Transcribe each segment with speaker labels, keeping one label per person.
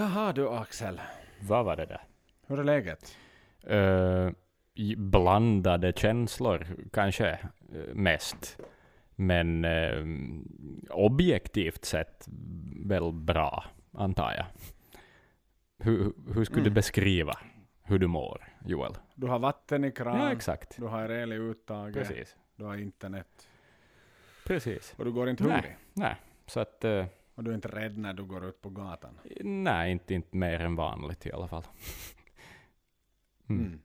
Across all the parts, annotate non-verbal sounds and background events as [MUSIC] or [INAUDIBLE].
Speaker 1: Jaha du Axel,
Speaker 2: Vad var det där?
Speaker 1: hur är läget?
Speaker 2: I- blandade känslor kanske eh, mest. Men eh, objektivt sett väl bra, antar jag. Hur, hur skulle du
Speaker 1: Mm.
Speaker 2: beskriva hur du mår, Joel?
Speaker 1: Du har vatten i kran,
Speaker 2: Ja, exakt.
Speaker 1: du har el i uttaget,
Speaker 2: Precis.
Speaker 1: du har internet
Speaker 2: Precis.
Speaker 1: och du går inte
Speaker 2: Nej.
Speaker 1: hungrig.
Speaker 2: Nej, så att... eh,
Speaker 1: Och du är inte rädd när du går ut på gatan.
Speaker 2: nej, inte, inte mer än vanligt i alla fall. [LAUGHS] Mm.
Speaker 1: Mm.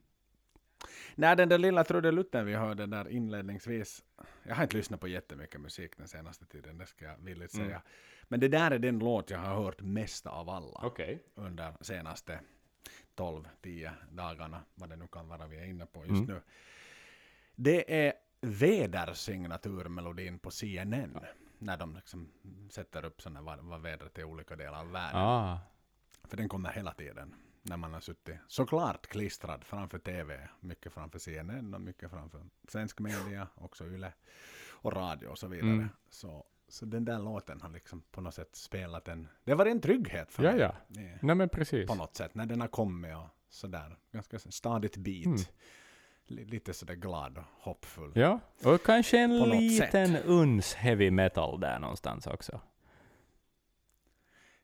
Speaker 1: Nej, den där lilla trudelutten vi hörde där inledningsvis. Jag har inte lyssnat på jättemycket musik den senaste tiden, det ska jag villigt
Speaker 2: Mm.
Speaker 1: säga. Men det där är den låt jag har hört mest av alla
Speaker 2: Okej.
Speaker 1: under senaste 12-10 dagarna, vad det nu kan vara vi är inne på just
Speaker 2: Mm.
Speaker 1: nu. Det är vädersignaturmelodin på CNN. När de liksom sätter upp sådana vad, vad vädret är i olika delar av världen.
Speaker 2: Ah,
Speaker 1: För den kommer hela tiden. När man har suttit såklart klistrad framför TV. Mycket framför CNN och mycket framför svensk media, också YLE och radio och så vidare.
Speaker 2: Mm.
Speaker 1: Så, så den där låten har liksom på något sätt spelat en... Det var en trygghet för
Speaker 2: ja,
Speaker 1: mig.
Speaker 2: ja.
Speaker 1: Eh,
Speaker 2: Nej, men precis.
Speaker 1: På något sätt. När den har kommit och sådär. Ganska stadigt beat.
Speaker 2: Mm.
Speaker 1: Li- Lite sådär glad och hoppfull.
Speaker 2: Ja, och kanske en liten uns heavy metal där någonstans också.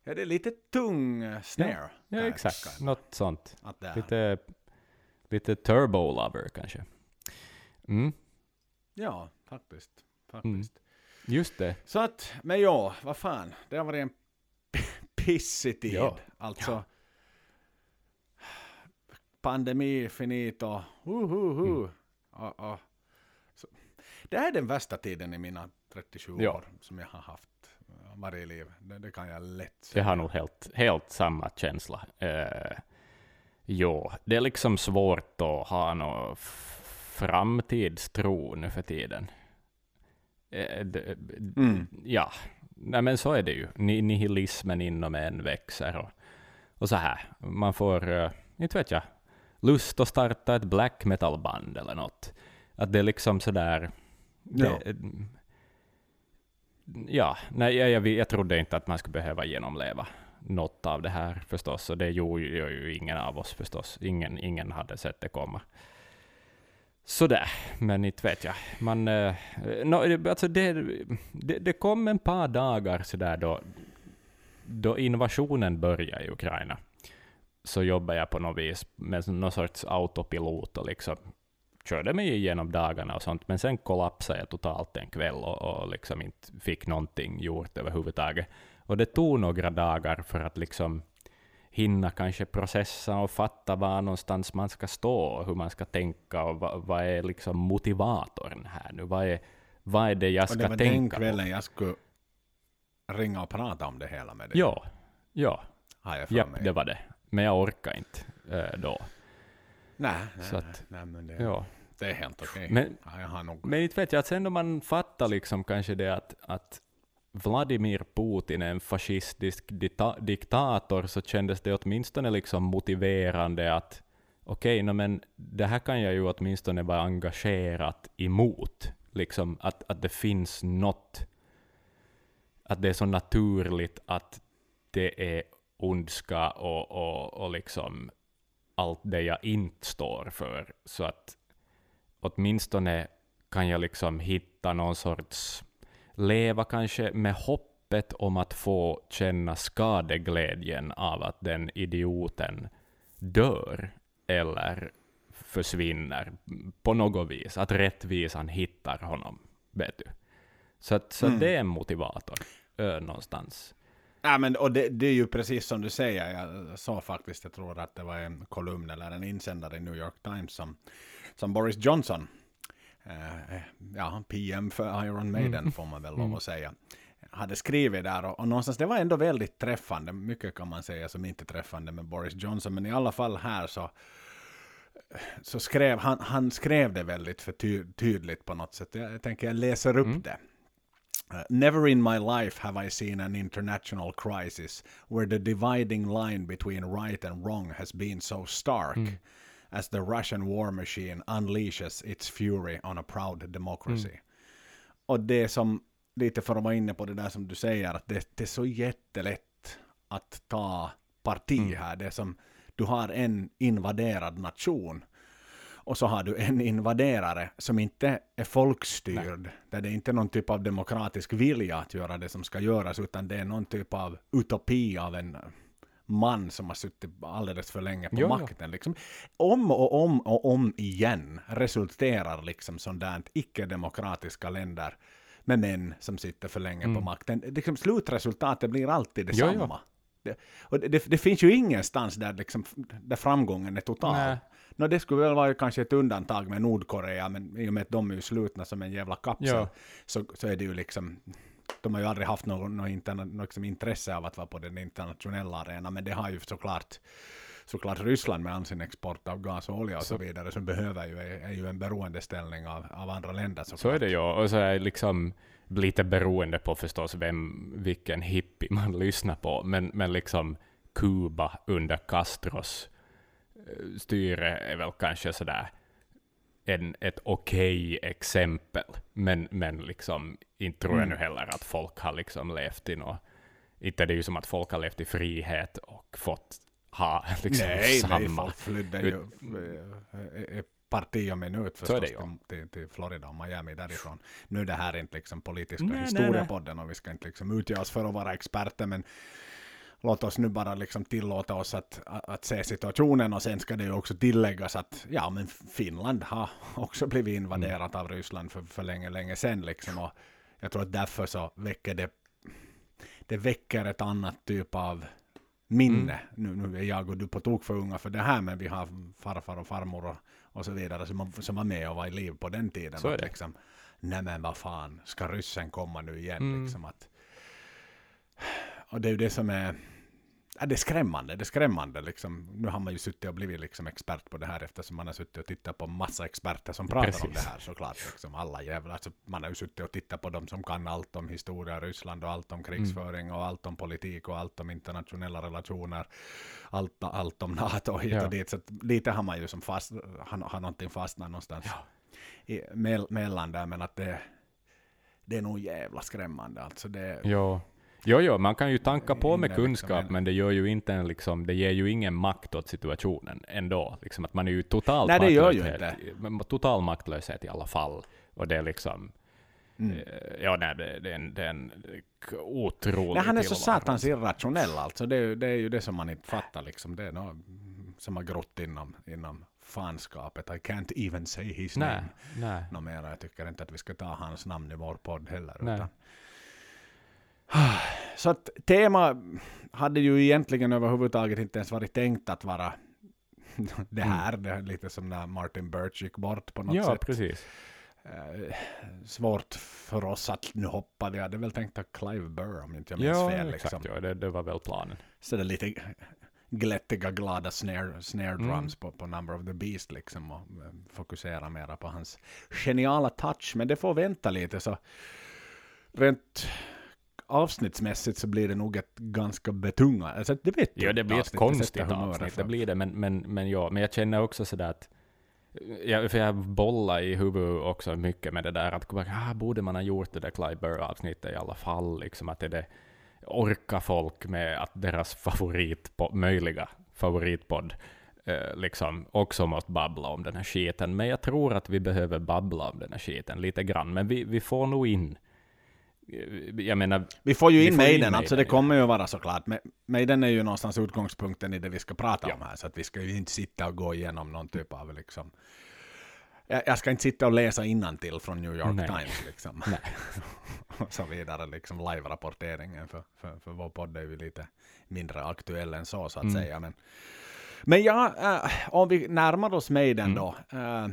Speaker 1: Ja, det är lite tung eh, snare.
Speaker 2: Ja,
Speaker 1: jag
Speaker 2: exakt. Något sånt. Lite, lite turbo lover kanske. Mm,
Speaker 1: Ja, faktiskt. faktiskt.
Speaker 2: just det.
Speaker 1: Så att, men ja, vad fan. Det har varit en [LAUGHS] pissig tid.
Speaker 2: Ja.
Speaker 1: Alltså. Pandemi finito. Uh, uh, uh.
Speaker 2: Mm.
Speaker 1: Och, och. Så, det är den värsta tiden i mina 37
Speaker 2: Ja.
Speaker 1: år som jag har haft eh, varje liv. Det, det kan jag lätt
Speaker 2: Jag
Speaker 1: säga.
Speaker 2: har nog helt, helt samma känsla. Uh, jo, det är liksom svårt att ha någon framtidstro nu för tiden. Eh,
Speaker 1: Mm.
Speaker 2: Ja, nej men så är det ju. Ni- Nihilismen inom en växer och, och så här. Man får, uh, inte vet jag, lust att starta ett black metal-band eller något. Att det är liksom sådär... Det, ja, nej, jag, jag, jag trodde inte att man skulle behöva genomleva något av det här förstås, och det gjorde ju, ingen av oss förstås. Ingen, ingen hade sett det komma. Sådär, men inte vet jag. Man, eh, no, alltså det, det, det kom en par dagar sådär då, då invasionen började i Ukraina. Så jobbade jag på något vis med någon sorts autopilot och liksom körde mig igenom dagarna och sånt, men sen kollapsade jag totalt en kväll och, och liksom inte fick någonting gjort överhuvudtaget. Och det tog några dagar för att liksom hinna kanske processa och fatta var någonstans man ska stå och hur man ska tänka och vad, vad är liksom motivatorn här nu? Vad är, vad är det jag
Speaker 1: Och
Speaker 2: ska
Speaker 1: det var
Speaker 2: tänka
Speaker 1: den
Speaker 2: på?
Speaker 1: kvällen jag skulle ringa och prata om det hela med dig.
Speaker 2: Ja, ja,
Speaker 1: Har jag för
Speaker 2: japp,
Speaker 1: mig.
Speaker 2: det var det. Men jag orkar inte eh, då.
Speaker 1: Nej,
Speaker 2: Så
Speaker 1: nej,
Speaker 2: att-
Speaker 1: nej, men det,
Speaker 2: Ja.
Speaker 1: det är helt okej.
Speaker 2: Men,
Speaker 1: Ja, jag har nog...
Speaker 2: men inte vet jag, att sen då man fattar liksom kanske det att, att Vladimir Putin är en fascistisk dita- diktator så kändes det åtminstone liksom motiverande att okej, no, men det här kan jag ju åtminstone vara engagerat emot. Liksom att, att det finns något, att det är så naturligt att det är ondska och, och, och liksom allt det jag inte står för. Så att åtminstone kan jag liksom hitta någon sorts, leva kanske med hoppet om att få känna skadeglädjen av att den idioten dör eller försvinner på något vis. Att rättvisan hittar honom, vet du. Så, att, så
Speaker 1: Mm.
Speaker 2: det är en motivator ö, någonstans.
Speaker 1: Ja, men, och det, det är ju precis som du säger. Jag sa faktiskt, jag tror att det var en kolumn eller en insändare i New York Times som, som Boris Johnson, eh, ja, PM för Iron Maiden
Speaker 2: Mm.
Speaker 1: får man väl lov
Speaker 2: Mm.
Speaker 1: att säga, hade skrivit där. Och, och någonstans, det var ändå väldigt träffande. Mycket kan man säga som inte träffande med Boris Johnson, men i alla fall här så så skrev han, han skrev det väldigt för ty, tydligt på något sätt. Jag, jag tänker jag läser upp
Speaker 2: Mm.
Speaker 1: det. Uh, never in my life have I seen an international crisis where the dividing line between right and wrong has been so stark
Speaker 2: Mm.
Speaker 1: as the Russian war machine unleashes its fury on a proud democracy.
Speaker 2: Mm.
Speaker 1: Och det som, lite för att vara inne på det där som du säger, att det, det är så jättelätt att ta parti
Speaker 2: Mm.
Speaker 1: här. Det som, du har en invaderad nation och så har du en invaderare som inte är folkstyrd, där det inte är någon typ av demokratisk vilja att göra det som ska göras, utan det är någon typ av utopi av en man som har suttit alldeles för länge på
Speaker 2: Jo, jo.
Speaker 1: makten. Liksom. Om och om och om igen resulterar liksom sådant icke-demokratiska länder med män som sitter för länge på makten. Liksom, slutresultatet blir alltid
Speaker 2: Mm. Jo, jo.
Speaker 1: detsamma. Det, och det, det, det finns ju ingenstans där, liksom, där framgången är total.
Speaker 2: Nej.
Speaker 1: Nå, det skulle väl vara kanske ett undantag med Nordkorea, men i och med att de är ju slutna som en jävla kapsel,
Speaker 2: Ja.
Speaker 1: så, så är det ju liksom de har ju aldrig haft något, något, interna, något liksom intresse av att vara på den internationella arenan, men det har ju såklart såklart Ryssland med all sin export av gas och olja och så,
Speaker 2: Så-
Speaker 1: vidare, som behöver ju, är, ju en beroendeställning av, av andra länder såklart.
Speaker 2: Så är det ju. Och så är liksom lite beroende på förstås vem, vilken hippie man [LAUGHS] lyssnar på. Men, men liksom Kuba under Castros styre är väl kanske sådär en, ett okej exempel. Men, men liksom inte tror jag
Speaker 1: Mm.
Speaker 2: nu heller att folk har liksom levt i något... Inte det är ju som att folk har levt i frihet och fått ha [LAUGHS] liksom
Speaker 1: nej,
Speaker 2: samma...
Speaker 1: nej, folk flydde ju eh, parti och minut förstås till, till, Florida och Miami därifrån. Nu är det här inte liksom
Speaker 2: nej,
Speaker 1: historiepodden och vi ska inte liksom utge oss för att vara experter, men låt oss nu bara liksom tillåta oss att, att, se situationen och sen ska det ju också tilläggas att ja, men Finland har också blivit invaderat av Ryssland för, för länge, länge sedan liksom och jag tror att därför så väcker det det väcker ett annat typ av minne. Nu, nu är jag och du på tok för unga för det här, men vi har farfar och farmor och, och så vidare som, som var med och var i liv på den tiden.
Speaker 2: Så är det.
Speaker 1: Liksom, Nej men vad fan, ska ryssen komma nu igen?
Speaker 2: Mm.
Speaker 1: Liksom att, och det är ju det som är Ja, det är skrämmande, det är skrämmande liksom. Nu har man ju suttit och blivit liksom expert på det här eftersom man har suttit och tittat på massa experter som pratar om
Speaker 2: Precis.
Speaker 1: det här såklart. Liksom alla jävlar. Alltså, man har ju suttit och tittat på dem som kan allt om historia, Ryssland och allt om krigsföring och allt om politik och allt om internationella relationer. Allt, allt om NATO och hit
Speaker 2: Ja.
Speaker 1: och dit. Så lite har man ju som fast, har, har någonting fastnat någonstans i, mell, mellan där. Men att det, det är nog jävla skrämmande alltså. Det,
Speaker 2: Jo. Jo, jo, man kan ju tanka på med
Speaker 1: liksom
Speaker 2: kunskap,
Speaker 1: en-
Speaker 2: men det gör ju inte en liksom, det ger ju ingen makt åt situationen ändå. Liksom att man är ju totalt
Speaker 1: Nej, det gör ju
Speaker 2: men total maktlöshet i alla fall. Och det är liksom,
Speaker 1: Mm.
Speaker 2: eh, ja nej, det, det, är en, det är en otrolig
Speaker 1: Nej, han är så satans irrationell alltså. Det är, ju- det är ju det som man inte fattar liksom. Det är något som har grott inom, inom fanskapet. I can't even say his
Speaker 2: Nej,
Speaker 1: name.
Speaker 2: nej.
Speaker 1: Mera, jag tycker inte att vi ska ta hans namn i vår podd heller.
Speaker 2: Nej.
Speaker 1: Utan. Så att tema hade ju egentligen överhuvudtaget inte ens varit tänkt att vara [LAUGHS] det här. Det är lite som när Martin Birch gick bort på något
Speaker 2: Mm. Ja,
Speaker 1: sätt.
Speaker 2: precis.
Speaker 1: Eh, svårt för oss att nu hoppa. Jag hade väl tänkt att Clive Burr om inte jag minns
Speaker 2: Ja,
Speaker 1: fel.
Speaker 2: exakt.
Speaker 1: Liksom.
Speaker 2: Ja, det, det var väl planen.
Speaker 1: Så det är lite glättiga, glada snare, snare
Speaker 2: Mm.
Speaker 1: drums på, på Number of the Beast liksom och eh, fokusera mera på hans geniala touch. Men det får vänta lite så rent avsnittsmässigt så blir det nog ett ganska betungande, alltså det vet
Speaker 2: Ja, det blir ett
Speaker 1: avsnitt,
Speaker 2: konstigt avsnitt, det blir det, men, men, men ja, men jag känner också sådär att Ja, för jag bollar i huvudet också mycket med det där att ah, borde man ha gjort det där Clive Burr-avsnittet i alla fall, liksom att det, det orkar folk med att deras favorit, möjliga favoritpodd eh, liksom också måste babbla om den här skiten. Men jag tror att vi behöver babbla om den här skiten lite grann, men vi, vi får nog in jag menar,
Speaker 1: Vi får ju in Maiden, alltså det kommer ju vara såklart. Ma- Maiden är ju någonstans utgångspunkten i det vi ska prata
Speaker 2: Ja.
Speaker 1: om här, så att vi ska ju inte sitta och gå igenom någon typ av liksom... Jag, ska inte sitta och läsa innantill från New York
Speaker 2: Nej.
Speaker 1: Times liksom.
Speaker 2: Nej. [LAUGHS]
Speaker 1: och så vidare, liksom live-rapporteringen för, för, för vår podd är ju lite mindre aktuell än så, så att
Speaker 2: Mm.
Speaker 1: säga. Men, men ja, äh, om vi närmar oss Maiden
Speaker 2: Mm.
Speaker 1: då. äh,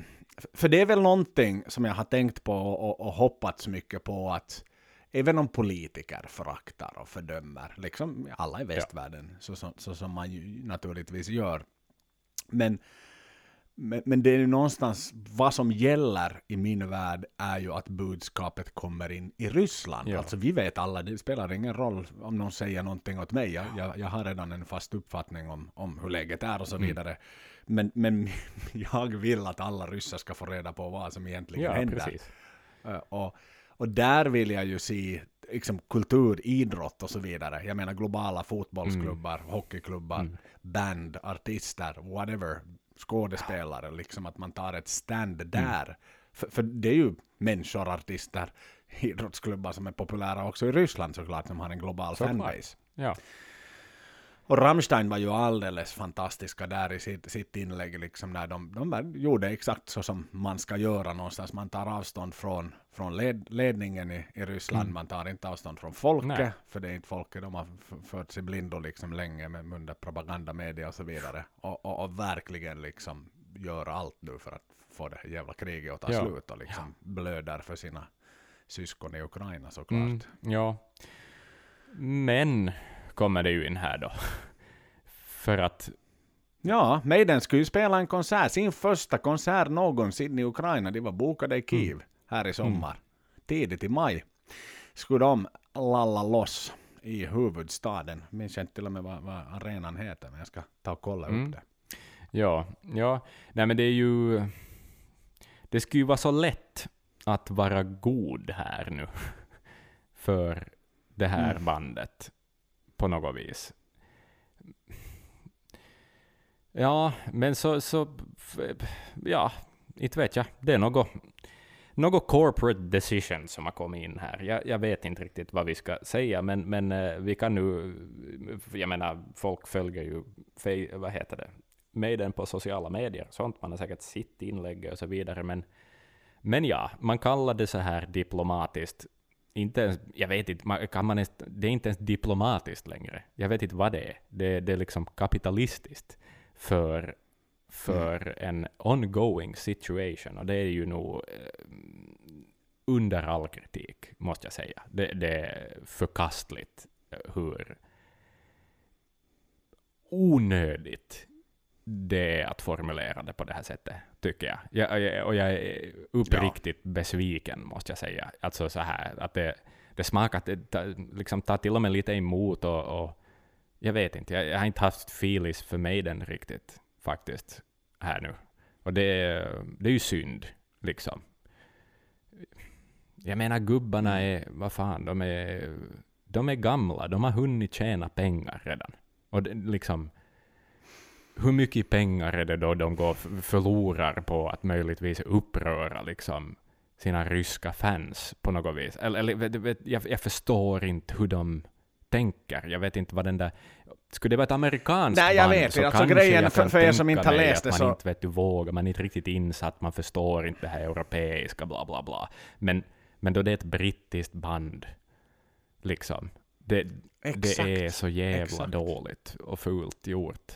Speaker 1: för det är väl någonting som jag har tänkt på och, och hoppats mycket på att även om politiker föraktar och fördömer, liksom alla i västvärlden, så, så, så som man ju naturligtvis gör. Men, men, men det är ju någonstans, vad som gäller i min värld är ju att budskapet kommer in i Ryssland.
Speaker 2: Ja.
Speaker 1: Alltså vi vet alla, det spelar ingen roll om någon säger någonting åt mig. Jag, jag, jag har redan en fast uppfattning om, om hur läget är och så
Speaker 2: Mm.
Speaker 1: vidare. Men, men [LAUGHS] jag vill att alla ryssar ska få reda på vad som egentligen
Speaker 2: ja,
Speaker 1: händer.
Speaker 2: precis.
Speaker 1: Eh, Och, och där vill jag ju se liksom, kultur, idrott och så vidare. Jag menar globala fotbollsklubbar,
Speaker 2: Mm.
Speaker 1: hockeyklubbar, band, artister, whatever, skådespelare, liksom att man tar ett stand
Speaker 2: Mm.
Speaker 1: där. För, för det är ju människor, artister, [LAUGHS] idrottsklubbar som är populära också i Ryssland såklart, som har en global
Speaker 2: Såklart.
Speaker 1: fanbase.
Speaker 2: Ja.
Speaker 1: Och Rammstein var ju alldeles fantastiska där i sitt, sitt inlägg, liksom när de, de gjorde exakt så som man ska göra någonstans. Man tar avstånd från, från led, ledningen i, i Ryssland,
Speaker 2: Mm.
Speaker 1: man tar inte avstånd från folket,
Speaker 2: Nej.
Speaker 1: för det är inte folket, de har fört sig blindo liksom länge med under propagandamedia och så vidare. Och, och, och verkligen liksom gör allt nu för att få det här jävla kriget att ta
Speaker 2: Ja.
Speaker 1: slut och liksom blöder för sina syskon i Ukraina såklart.
Speaker 2: Mm, ja. Men kommer det ju in här då. [LAUGHS] För att,
Speaker 1: Ja, Maiden skulle ju spela en konsert, sin första konsert någonsin i Ukraina. De var bokade i Kiev här i sommar. Tidigt i maj skulle de lalla loss i huvudstaden. Minns inte till och med vad, vad arenan heter, men jag ska ta och kolla
Speaker 2: Mm.
Speaker 1: upp det.
Speaker 2: ja, ja, nej men det är ju, det skulle ju vara så lätt att vara god här nu [LAUGHS] för det här
Speaker 1: Mm.
Speaker 2: bandet på något vis. Ja, men så, så ja, inte vet jag. Det är något, något corporate decision som har kommit in här. Jag, jag vet inte riktigt vad vi ska säga, men, men eh, vi kan nu, jag menar, folk följer ju, vad heter det, Maiden på sociala medier sånt, man har säkert sitt inlägg och så vidare, men, men ja, man kallar det så här diplomatiskt, inte ens, jag vet inte, man, kan man ens, det är inte ens diplomatiskt längre. Jag vet inte vad det är. Det, det är liksom kapitalistiskt för, för en ongoing situation, och det är ju nog eh, under all kritik, måste jag säga. Det, det är förkastligt eh, hur onödigt det är att formulera det på det här sättet, tycker jag. jag, jag och jag är uppriktigt besviken, måste jag säga. Alltså så här, att det, det smakar, det ta- liksom tar till och med lite emot och, och jag vet inte, jag, jag har inte haft filis för mig den riktigt, faktiskt, här nu. Och det, det är ju synd, liksom. Jag menar, gubbarna är, vad fan, de är, de är gamla, de har hunnit tjäna pengar redan. Och det, liksom, hur mycket pengar är det då de går förlorar på att möjligtvis uppröra liksom sina ryska fans på något vis? Eller, eller jag, jag förstår inte hur de tänker. Jag vet inte vad den där... Skulle det vara ett amerikanskt
Speaker 1: Nej, jag
Speaker 2: band
Speaker 1: vet
Speaker 2: så.
Speaker 1: Alltså
Speaker 2: kanske
Speaker 1: grejen
Speaker 2: jag
Speaker 1: för-
Speaker 2: kan
Speaker 1: för er som inte har läst det
Speaker 2: man
Speaker 1: så-
Speaker 2: inte vet du vågar, man är inte riktigt insatt, man förstår inte det här europeiska, bla bla bla. Men, men då det är ett brittiskt band, liksom, det, det är så jävla
Speaker 1: Exakt.
Speaker 2: dåligt och fult gjort.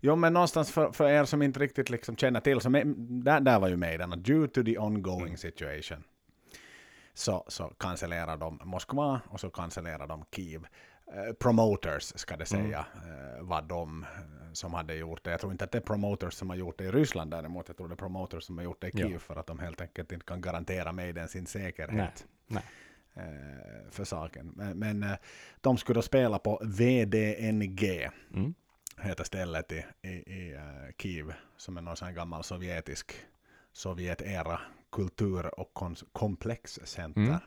Speaker 1: Jo, men någonstans för, för er som inte riktigt liksom känner till, så med, där, där var ju Maiden, att due to the ongoing situation så, så cancellerar de Moskva och så cancellerar de Kiev. Eh, promoters ska det säga, eh, var de eh, som hade gjort det. Jag tror inte att det är promoters som har gjort det i Ryssland däremot, jag tror det är promoters som har gjort det i
Speaker 2: Ja.
Speaker 1: Kiev för att de helt enkelt inte kan garantera Maiden sin säkerhet
Speaker 2: Nej.
Speaker 1: eh, för saken. Men, men de skulle då spela på VDNG,
Speaker 2: Mm.
Speaker 1: Heter stället i, i, i uh, Kiev, som är någon sån gammal sovjetisk, Sovjetera kultur och komplexcenter.
Speaker 2: Mm.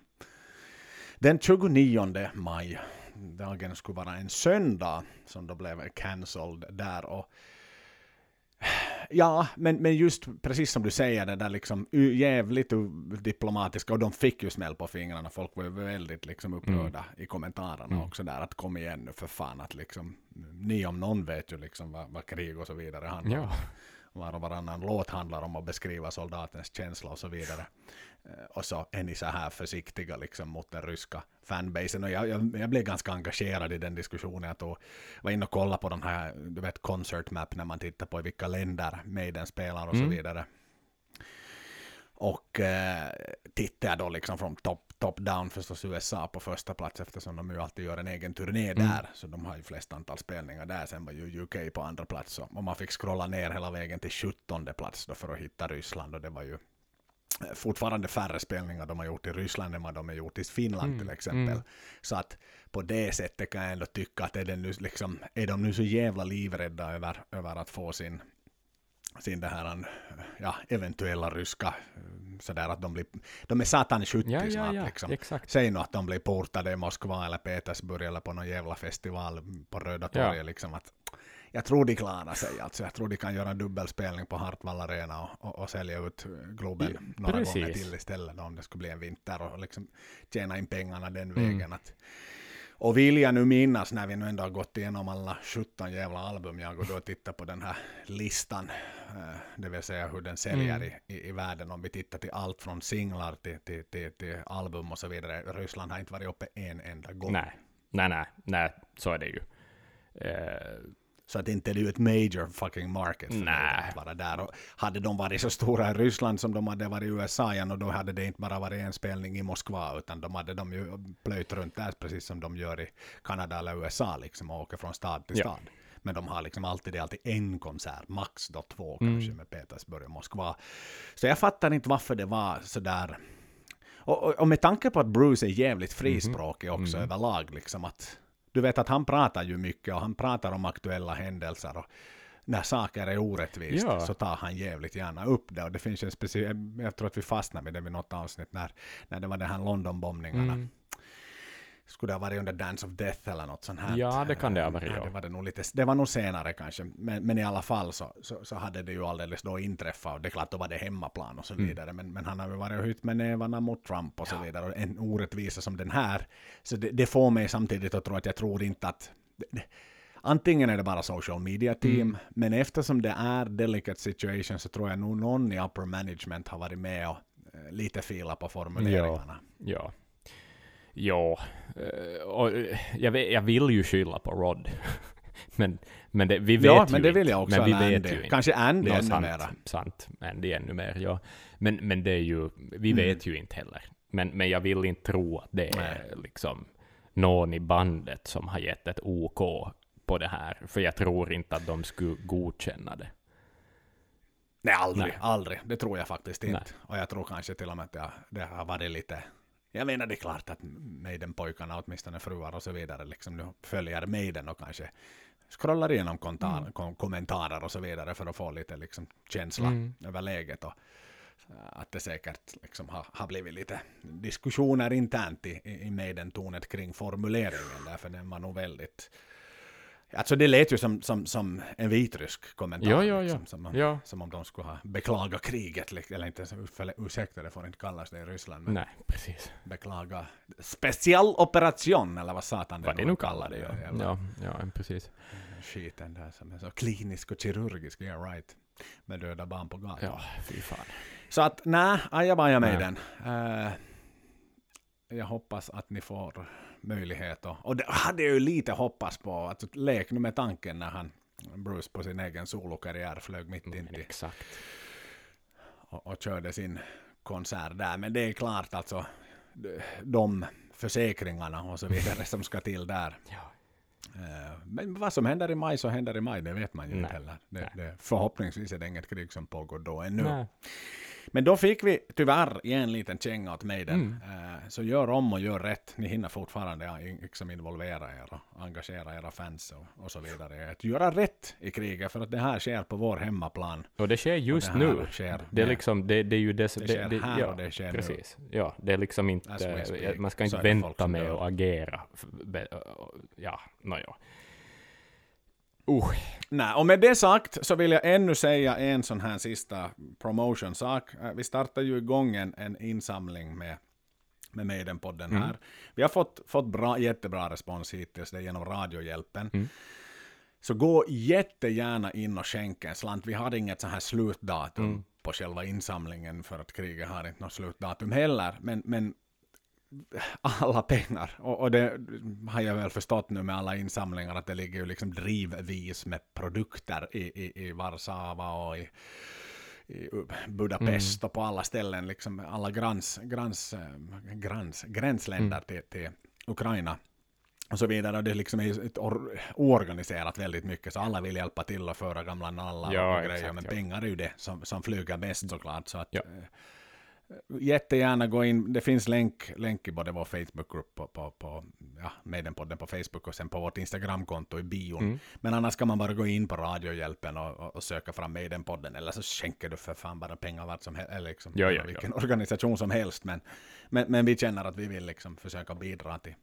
Speaker 1: Den 29 maj, dagen skulle vara en söndag, som då blev cancelled där. Och Ja, men, men just precis som du säger, det där liksom jävligt diplomatiska, och de fick ju smäll på fingrarna, folk var ju väldigt liksom upprörda i kommentarerna
Speaker 2: Mm.
Speaker 1: också där, att kom igen nu för fan, att liksom, ni om någon vet ju liksom vad, vad krig och så vidare handlar om.
Speaker 2: Ja.
Speaker 1: Var och varannan låt handlar om att beskriva soldatens känsla och så vidare. Eh, Och så är ni så här försiktiga liksom mot den ryska fanbasen. Och jag, jag, jag blev ganska engagerad i den diskussionen. Jag tog, var inne och kollade på den här, du vet, concert map när man tittar på i vilka länder Maiden spelar och så
Speaker 2: Mm.
Speaker 1: vidare. Och eh, tittar då liksom från top, top down förstås USA på första plats eftersom de ju alltid gör en egen turné
Speaker 2: Mm.
Speaker 1: där. Så de har ju flest antal spelningar där. Sen var ju UK på andra plats. Och man fick scrolla ner hela vägen till 17 plats då för att hitta Ryssland. Och det var ju eh, fortfarande färre spelningar de har gjort i Ryssland än vad de har gjort i Finland
Speaker 2: Mm,
Speaker 1: till exempel.
Speaker 2: mm.
Speaker 1: Så att på det sättet kan jag ändå tycka att är, det nu liksom, är de nu så jävla livrädda över, över att få sin sin det här, ja, eventuella ryska, eh, sådär att de blir, de är satan 70
Speaker 2: Ja, ja,
Speaker 1: snart
Speaker 2: ja,
Speaker 1: liksom.
Speaker 2: exakt.
Speaker 1: Säg nu att de blir portade i Moskva eller Petersburg eller på någon jävla festival på Röda
Speaker 2: Ja.
Speaker 1: torget liksom att jag tror de klarar sig alltså. Jag tror de kan göra en dubbelspelning på Hartwall Arena och, och, och sälja ut Globen
Speaker 2: Ja,
Speaker 1: några
Speaker 2: precis.
Speaker 1: gånger till istället om det skulle bli en vinter och liksom tjäna in pengarna den
Speaker 2: Mm.
Speaker 1: vägen. Att, och vill jag nu minnas när vi nu ändå har gått igenom alla 17 jävla album jag och då tittar på den här listan, eh, det vill säga hur den säljer
Speaker 2: Mm.
Speaker 1: i, i, i världen om vi tittar till allt från singlar till, till, till, till album och så vidare. Ryssland har inte varit uppe en enda gång.
Speaker 2: Nej, nej, nej, nej, så är det ju. Eh,
Speaker 1: Så att inte det är ett major fucking market för
Speaker 2: Nej.
Speaker 1: att vara där. Och hade de varit så stora i Ryssland som de hade varit i USA igen och då hade det inte bara varit en spelning i Moskva utan de hade de ju plöjt runt där precis som de gör i Kanada eller USA liksom och åker från stad till
Speaker 2: Ja.
Speaker 1: stad. Men de har liksom alltid, det alltid en konsert, max då två
Speaker 2: Mm.
Speaker 1: kanske med Petersburg och Moskva. Så jag fattar inte varför det var sådär. Och, och, och med tanke på att Bruce är jävligt frispråkig också
Speaker 2: Mhm.
Speaker 1: överlag, liksom att du vet att han pratar ju mycket och han pratar om aktuella händelser och när saker är orättvist
Speaker 2: Ja.
Speaker 1: så tar han jävligt gärna upp det. Och det finns en speciell, jag tror att vi fastnade med det vid något avsnitt när, när det var de här Londonbombningarna.
Speaker 2: mm.
Speaker 1: Skulle det ha varit under Dance of Death eller något sånt här?
Speaker 2: Ja, det kan det ha varit,
Speaker 1: Ja,
Speaker 2: ja.
Speaker 1: det, var det, nog lite, det var nog senare kanske, men, men i alla fall så, så, så hade det ju alldeles då inträffat och det är klart då var det hemmaplan och så
Speaker 2: Mm.
Speaker 1: vidare. Men, men han har ju varit hytt med nävarna mot Trump och så vidare. Och en orättvisa som den här, så det, det får mig samtidigt att tro att jag tror inte att det, det, Antingen är det bara social media team,
Speaker 2: Mm.
Speaker 1: men eftersom det är delicate situation så tror jag nog någon i upper management har varit med och eh, lite filat på formuleringarna.
Speaker 2: Ja. Ja. Eh, och eh, jag, jag vill ju skylla på Rod. [LAUGHS] men men det, vi vet
Speaker 1: Ja,
Speaker 2: ju
Speaker 1: men det vill jag också.
Speaker 2: Men vi
Speaker 1: eller
Speaker 2: vet
Speaker 1: Andy.
Speaker 2: ju inte.
Speaker 1: Kanske Andy
Speaker 2: Nå,
Speaker 1: ännu
Speaker 2: sant,
Speaker 1: mera.
Speaker 2: sant. Andy ännu mer, ja. Men, men det är ju, vi
Speaker 1: Mm.
Speaker 2: vet ju inte heller. Men, men jag vill inte tro att det är
Speaker 1: Nej.
Speaker 2: liksom någon i bandet som har gett ett OK på det här. För jag tror inte att de skulle godkänna det.
Speaker 1: Nej, aldrig.
Speaker 2: Nej.
Speaker 1: Aldrig. Det tror jag faktiskt inte.
Speaker 2: Nej.
Speaker 1: Och jag tror kanske till och med att det, det har varit lite... Jag menar det är klart att Maiden-pojkarna, åtminstone fruar och så vidare, liksom nu följer Maiden och kanske scrollar igenom kontar,
Speaker 2: Mm.
Speaker 1: kom, kommentarer och så vidare för att få lite liksom, känsla
Speaker 2: Mm.
Speaker 1: över läget. Och, äh, att det säkert liksom har, har blivit lite diskussioner internt i, i i Maiden-tornet kring formuleringen, därför den var nog väldigt... Alltså det lät ju som, som, som en vitrysk kommentar.
Speaker 2: Ja, ja, ja.
Speaker 1: Liksom, som, om-
Speaker 2: Ja,
Speaker 1: som om de skulle ha beklagat kriget, eller inte, ens- ursäkta det får inte kallas det i Ryssland, men
Speaker 2: nej, precis.
Speaker 1: beklaga specialoperation, eller vad satan
Speaker 2: Vad det nu kallar det,
Speaker 1: ja.
Speaker 2: ja. Ja, precis.
Speaker 1: Skiten där som är så klinisk och kirurgisk, yeah right. Med döda barn på gatan.
Speaker 2: Ja, fy fan.
Speaker 1: Så att nej, ajabaja med den. Eh, jag hoppas att ni får möjlighet och det hade jag ju lite hoppats på, att lek nu med tanken när han, Bruce på sin egen solokarriär flög mitt in
Speaker 2: Men
Speaker 1: till
Speaker 2: exakt.
Speaker 1: och, och körde sin konsert där. Men det är klart alltså, de- försäkringarna och så vidare som ska till där.
Speaker 2: Ja.
Speaker 1: Eh, Men vad som händer i maj så händer i maj, det vet man ju inte heller. Det, det, förhoppningsvis är det inget krig som pågår då ännu.
Speaker 2: Nej.
Speaker 1: Men då fick vi tyvärr ge en liten känga åt Maiden.
Speaker 2: Mm.
Speaker 1: Eh, Så gör om och gör rätt. Ni hinner fortfarande liksom involvera er och engagera era fans och, och så vidare. Att göra rätt i kriget för att det här sker på vår hemmaplan.
Speaker 2: Och det sker just
Speaker 1: det
Speaker 2: nu.
Speaker 1: Sker
Speaker 2: Det är liksom, det, det är ju det,
Speaker 1: Det sker här
Speaker 2: ja,
Speaker 1: och det sker nu.
Speaker 2: precis. Ja, det är liksom inte, man ska inte
Speaker 1: det
Speaker 2: vänta med att agera. Ja, nåja. Uh,
Speaker 1: Nej, och med det sagt så vill jag ännu säga en sån här sista promotion-sak. Eh, Vi startar ju igång en, en insamling med, med Maiden-podden
Speaker 2: Mm.
Speaker 1: här. Vi har fått, fått bra, jättebra respons hittills, det är genom Radiohjälpen.
Speaker 2: Mm.
Speaker 1: Så gå jättegärna in och skänk en slant. Vi har inget så här slutdatum
Speaker 2: Mm.
Speaker 1: på själva insamlingen för att kriget har inte något slutdatum heller. Men, men alla pengar, och, och det har jag väl förstått nu med alla insamlingar, att det ligger ju liksom drivvis med produkter i, i, i Warszawa och i, i Budapest och på alla ställen, liksom alla grans, grans, eh, grans, gränsländer till, till Ukraina och så vidare. Och det liksom är ett or- oorganiserat väldigt mycket, så alla vill hjälpa till och föra gamla nallar
Speaker 2: Ja,
Speaker 1: och grejer,
Speaker 2: exakt,
Speaker 1: men
Speaker 2: ja.
Speaker 1: pengar är ju det som, som flyger bäst såklart. Så att,
Speaker 2: Ja.
Speaker 1: Jättegärna gå in, det finns länk, länk i både vår Facebookgrupp på, på, på ja, Medenpodden på Facebook och sen på vårt Instagramkonto i bion.
Speaker 2: Mm.
Speaker 1: Men annars kan man bara gå in på Radiohjälpen och, och, och söka fram Medenpodden eller så skänker du för fan bara pengar vart som helst, eller liksom,
Speaker 2: Ja, ja,
Speaker 1: vilken organisation som helst. Men, men, men vi känner att vi vill liksom försöka bidra till,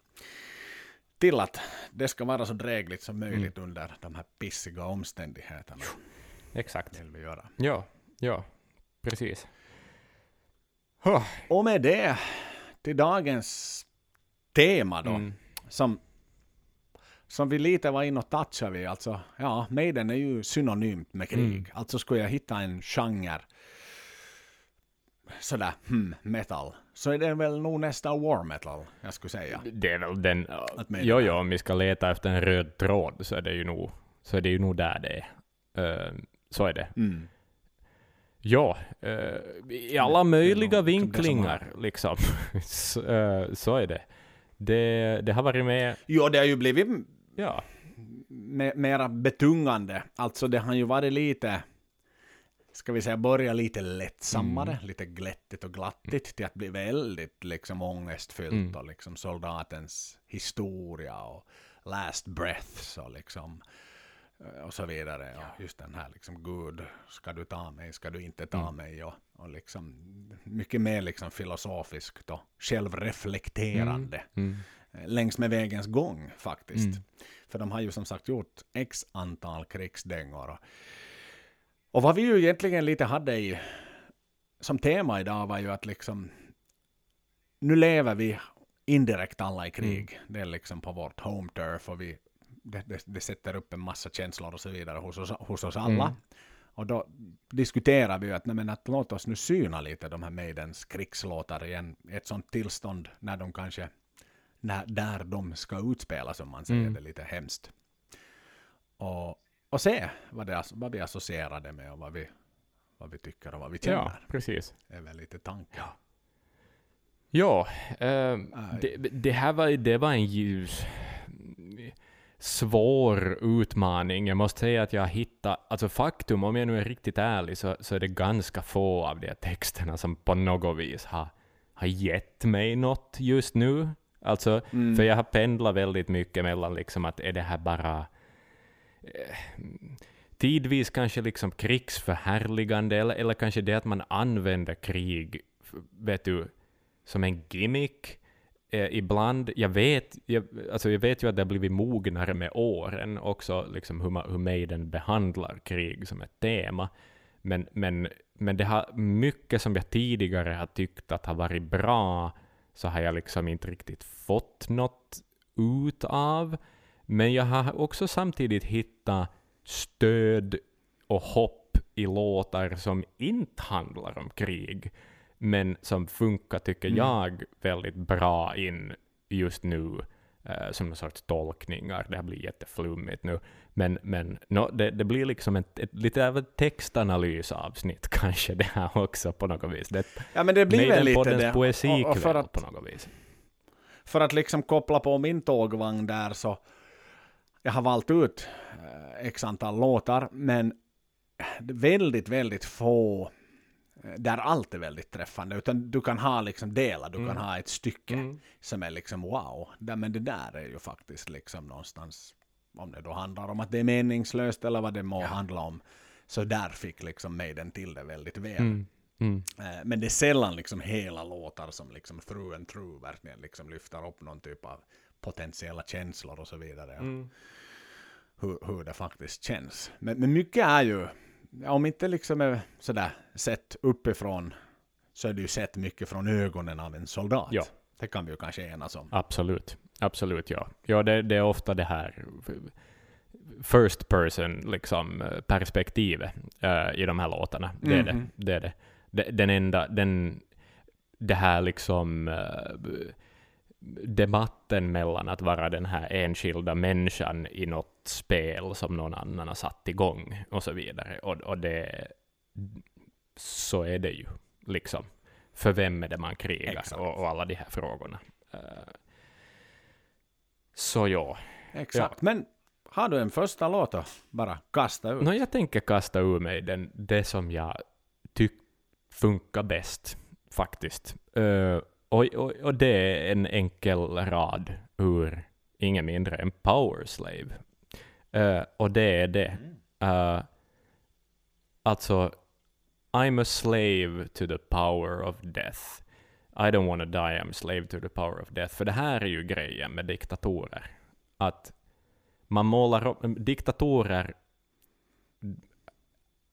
Speaker 1: till att det ska vara så drägligt som möjligt
Speaker 2: Mm.
Speaker 1: under de här pissiga omständigheterna.
Speaker 2: Exakt.
Speaker 1: Vill vi göra.
Speaker 2: Ja, ja, precis.
Speaker 1: Och med det till dagens tema då,
Speaker 2: Mm.
Speaker 1: som, som vi lite var inne och touchade vid. Alltså, ja, Maiden är ju synonymt med krig.
Speaker 2: Mm.
Speaker 1: Alltså skulle jag hitta en genre, sådär, hmm, metal, så är det väl nog nästan war metal, jag skulle säga.
Speaker 2: Det är väl den... Jo, jo, om vi ska leta efter en röd tråd så är det ju nog, så är det ju nog där det är. Eh, så är det.
Speaker 1: Mm.
Speaker 2: Ja, eh, i alla
Speaker 1: det är
Speaker 2: möjliga vinklingar liksom. [LAUGHS] så, eh, så är det. det. Det har varit med,
Speaker 1: Jo, det har ju blivit
Speaker 2: ja,
Speaker 1: me- mera betungande. Alltså det har ju varit lite, ska vi säga, börja lite lättsammare,
Speaker 2: Mm.
Speaker 1: lite glättigt och glattigt till att bli väldigt liksom ångestfyllt
Speaker 2: Mm.
Speaker 1: och liksom soldatens historia och last breaths och liksom och så vidare. Och just den här liksom, Gud, ska du ta mig, ska du inte ta
Speaker 2: Mm.
Speaker 1: mig? Och, och liksom mycket mer liksom filosofiskt och självreflekterande
Speaker 2: mm,
Speaker 1: eh, längs med vägens gång faktiskt.
Speaker 2: Mm.
Speaker 1: För de har ju som sagt gjort x antal krigsdängor. Och, och vad vi ju egentligen lite hade i, som tema idag var ju att liksom nu lever vi indirekt alla i krig.
Speaker 2: Mm.
Speaker 1: Det är liksom på vårt home turf och vi, det, det, det sätter upp en massa känslor och så vidare hos oss, hos oss alla.
Speaker 2: Mm.
Speaker 1: Och då diskuterar vi ju att, nej, men att låt oss nu syna lite de här Maidens krigslåtar igen. Ett sånt tillstånd när de kanske, när, där de ska utspelas om man säger
Speaker 2: Mm.
Speaker 1: det lite hemskt. Och, och se vad, det, vad vi associerar det med och vad vi, vad vi tycker och vad vi känner.
Speaker 2: ja, precis.
Speaker 1: Det är väl lite tanken.
Speaker 2: Ja, eh,
Speaker 1: Nej.
Speaker 2: det, det här var, det var en ljus, svår utmaning. Jag måste säga att jag hittade, alltså faktum, om jag nu är riktigt ärlig, så, så är det ganska få av de här texterna som på något vis har, har gett mig något just nu. Alltså,
Speaker 1: Mm.
Speaker 2: för jag har pendlat väldigt mycket mellan liksom att är det här bara eh, tidvis kanske liksom krigsförhärligande eller, eller kanske det att man använder krig, vet du, som en gimmick. Eh, ibland, jag vet, jag, alltså jag vet ju att det har blivit mognare med åren också, liksom hur, man, hur Maiden behandlar krig som ett tema. Men, men, men det har mycket som jag tidigare har tyckt att har varit bra, så har jag liksom inte riktigt fått något ut av. Men jag har också samtidigt hittat stöd och hopp i låtar som inte handlar om krig, men som funkar, tycker
Speaker 1: Mm.
Speaker 2: jag, väldigt bra in just nu eh, som någon sorts tolkningar. Det här blir jätteflummigt nu. Men, men no, det, det blir liksom ett, ett, lite av ett textanalysavsnitt [LAUGHS] kanske det här också på något vis. Det
Speaker 1: Ja men det blir väl lite det.
Speaker 2: poesikväll
Speaker 1: Och, och för, att,
Speaker 2: på något vis.
Speaker 1: för att liksom koppla på min tågvagn där så jag har valt ut eh, x antal låtar men väldigt, väldigt få där allt är väldigt träffande. Utan du kan ha liksom delar, du
Speaker 2: Mm.
Speaker 1: kan ha ett stycke
Speaker 2: Mm.
Speaker 1: som är liksom wow. Där, men det där är ju faktiskt liksom någonstans, om det då handlar om att det är meningslöst eller vad det må handla om. Så där fick liksom Maiden till det väldigt väl.
Speaker 2: Mm. Mm.
Speaker 1: Eh, Men det är sällan liksom hela låtar som liksom through and through verkligen liksom lyfter upp någon typ av potentiella känslor och så vidare.
Speaker 2: Mm.
Speaker 1: Hur, hur det faktiskt känns. Men, men mycket är ju, om inte liksom är sådär sett uppifrån så är det ju sett mycket från ögonen av en soldat.
Speaker 2: Ja.
Speaker 1: Det kan vi ju kanske enas om.
Speaker 2: Absolut. Absolut, ja. Ja, det, det är ofta det här first person liksom, perspektivet eh, i de här låtarna. Det är
Speaker 1: Mhm.
Speaker 2: det. det, är det. De- Den enda, den, det här liksom eh, debatten mellan att vara den här enskilda människan i något spel som någon annan har satt igång och så vidare. Och, och det, så är det ju, liksom. För vem är det man krigar och, och alla de här frågorna. Eh, så ja.
Speaker 1: Exakt. Men har du en första låt då? Bara kasta ut.
Speaker 2: Nå, jag tänker kasta ur mig den, det som jag tycker funkar bäst faktiskt. Uh, och, och, och det är en enkel rad ur ingen mindre än Power Slave. Uh, och det är det. Uh, alltså, I'm a slave to the power of death. I don't want to die, I'm a slave to the power of death. För det här är ju grejen med diktatorer. Att man målar upp, diktatorer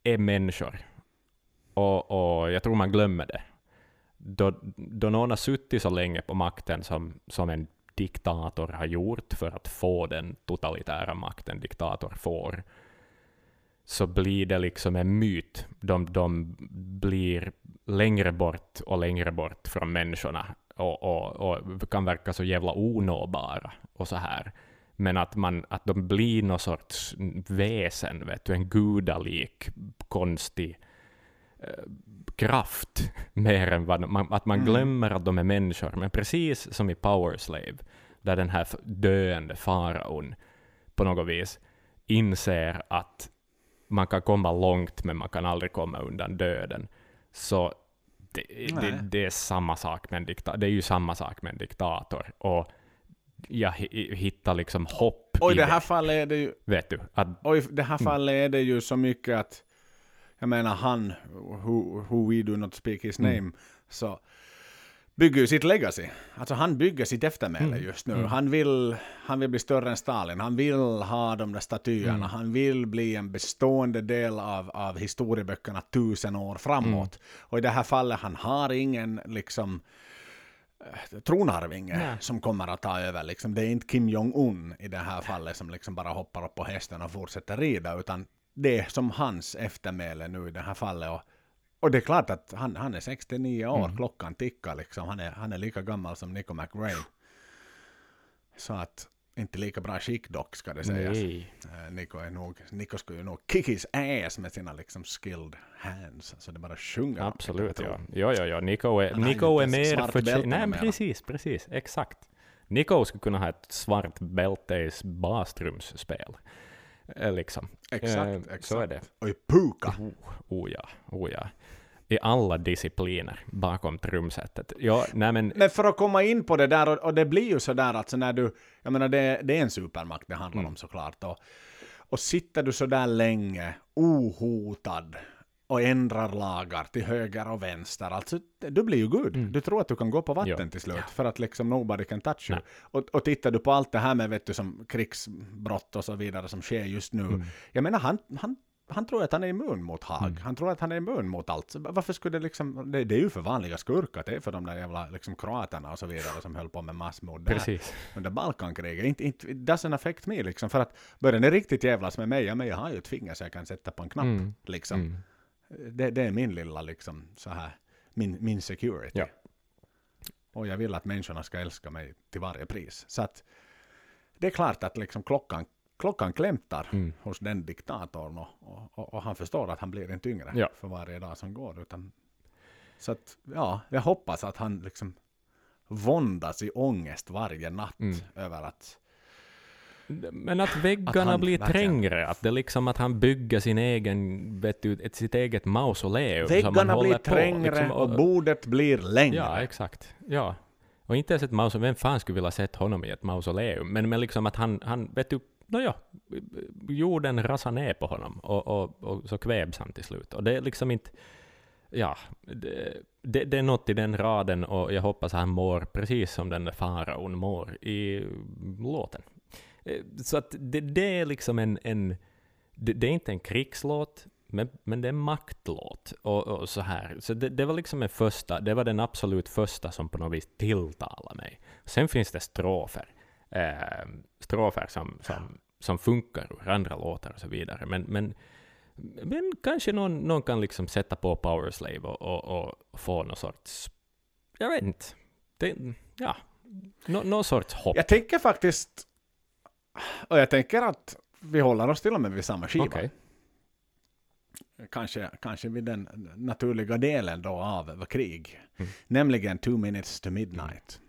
Speaker 2: är människor. Och, och jag tror man glömmer det. Då, då någon har suttit så länge på makten som, som en diktator har gjort för att få den totalitära makten diktator får, så blir det liksom en myt. De, de blir längre bort och längre bort från människorna och, och, och kan verka så jävla onåbara och så här. Men att, man, att de blir någon sorts väsen, vet du, en gudalik, konstig eh, kraft, [LAUGHS] mer än vad man, att man mm. glömmer att de är människor. Men precis som i Power Slave, där den här döende faraon på något vis inser att man kan komma långt, men man kan aldrig komma undan döden. Så det, det, det, är samma sak med en diktator. Det är ju samma sak med en diktator. Och jag hittar liksom hopp
Speaker 1: och i det här fallet är det ju...
Speaker 2: Vet du? Att,
Speaker 1: i det här mm. fallet är det ju så mycket att... Jag menar han, who, who we do not speak his mm. name, mm. så bygger ju sitt legacy. Alltså han bygger sitt eftermäle mm. just nu. Mm. Han, vill, han vill bli större än Stalin. Han vill ha de där statyerna. Mm. Han vill bli en bestående del av, av historieböckerna tusen år framåt. Mm. Och i det här fallet, han har ingen liksom eh, tronarvinge Nej. som kommer att ta över. Liksom. Det är inte Kim Jong-Un i det här fallet som liksom bara hoppar upp på hästen och fortsätter rida, utan det som hans eftermäle nu i det här fallet. Och och det är klart att han, han är 69 år, mm. klockan tickar liksom. Han är, han är lika gammal som Nico McRae. Så att, inte lika bra skick dock ska det sägas. Nej. Uh, Nico, är nog, Nico skulle ju nog kick his ass med sina liksom skilled hands. Så det bara sjunger.
Speaker 2: Absolut, ja. Ja, ja, ja. Nico är, Nico är mer förtjänt. Nej, precis, precis. Exakt. Nico skulle kunna ha ett svart bälte i bastrumsspel. Eh, liksom.
Speaker 1: Exakt, eh, exakt.
Speaker 2: Så är det.
Speaker 1: Och i puka.
Speaker 2: Oh, oh ja, oh ja i alla discipliner bakom trumsetet. Ja, nej men...
Speaker 1: men för att komma in på det där, och, och det blir ju sådär alltså när du, jag menar det, det är en supermakt det handlar mm. om såklart, och, och sitter du sådär länge ohotad och ändrar lagar till höger och vänster. Alltså, du blir ju Gud. Mm. Du tror att du kan gå på vatten jo. till slut, ja. för att liksom nobody can touch you. Och, och tittar du på allt det här med vet du, som krigsbrott och så vidare som sker just nu. Mm. Jag menar, han, han han tror att han är immun mot Haag. Mm. Han tror att han är immun mot allt. Varför skulle det liksom... Det, det är ju för vanliga skurkar. Det är för de där jävla liksom, kroaterna och så vidare som höll på med massmord där
Speaker 2: Precis.
Speaker 1: under Balkankriget. Inte, inte, it doesn't affect me liksom. För att börjar ni riktigt jävlas med mig, ja men jag har ju ett finger så jag kan sätta på en knapp. Mm. Liksom. Mm. Det, det, är min lilla liksom så här, min, min security.
Speaker 2: Ja.
Speaker 1: Och jag vill att människorna ska älska mig till varje pris. Så att det är klart att liksom klockan klockan klämtar mm. hos den diktatorn och, och, och, han förstår att han blir inte yngre ja. för varje dag som går. Utan, så att, ja, jag hoppas att han liksom våndas i ångest varje natt mm. över att
Speaker 2: men att väggarna att blir trängre, att det liksom att han bygger sin egen, vet du, ett, sitt eget mausoleum.
Speaker 1: Väggarna blir trängre liksom, och, och, bordet blir längre.
Speaker 2: Ja, exakt. Ja. Och inte ens ett mausoleum, vem fan skulle vilja sett honom i ett mausoleum? Men, men liksom att han, han vet du, nåja, jorden rasar ner på honom och, och, och så kvävs han till slut. Och det är liksom inte... Ja, det, det, det, är något i den raden och jag hoppas att han mår precis som den faraon mår i låten. Eh, så att det, det är liksom en... en det, det, är inte en krigslåt, men, men det är en maktlåt. Och, och så här. Så det, det, var liksom en första, det var den absolut första som på något vis tilltalade mig. Sen finns det strofer eh, strofer som, som, som funkar ur andra låtar och så vidare. Men, men, men kanske någon, någon kan liksom sätta på Powerslave och, och, och få någon sorts, jag vet inte, det, ja, nå, någon sorts hopp.
Speaker 1: Jag tänker faktiskt, och jag tänker att vi håller oss till och med vid samma skiva. Okay. Kanske, kanske vid den naturliga delen då av krig, mm. nämligen Two minutes to midnight.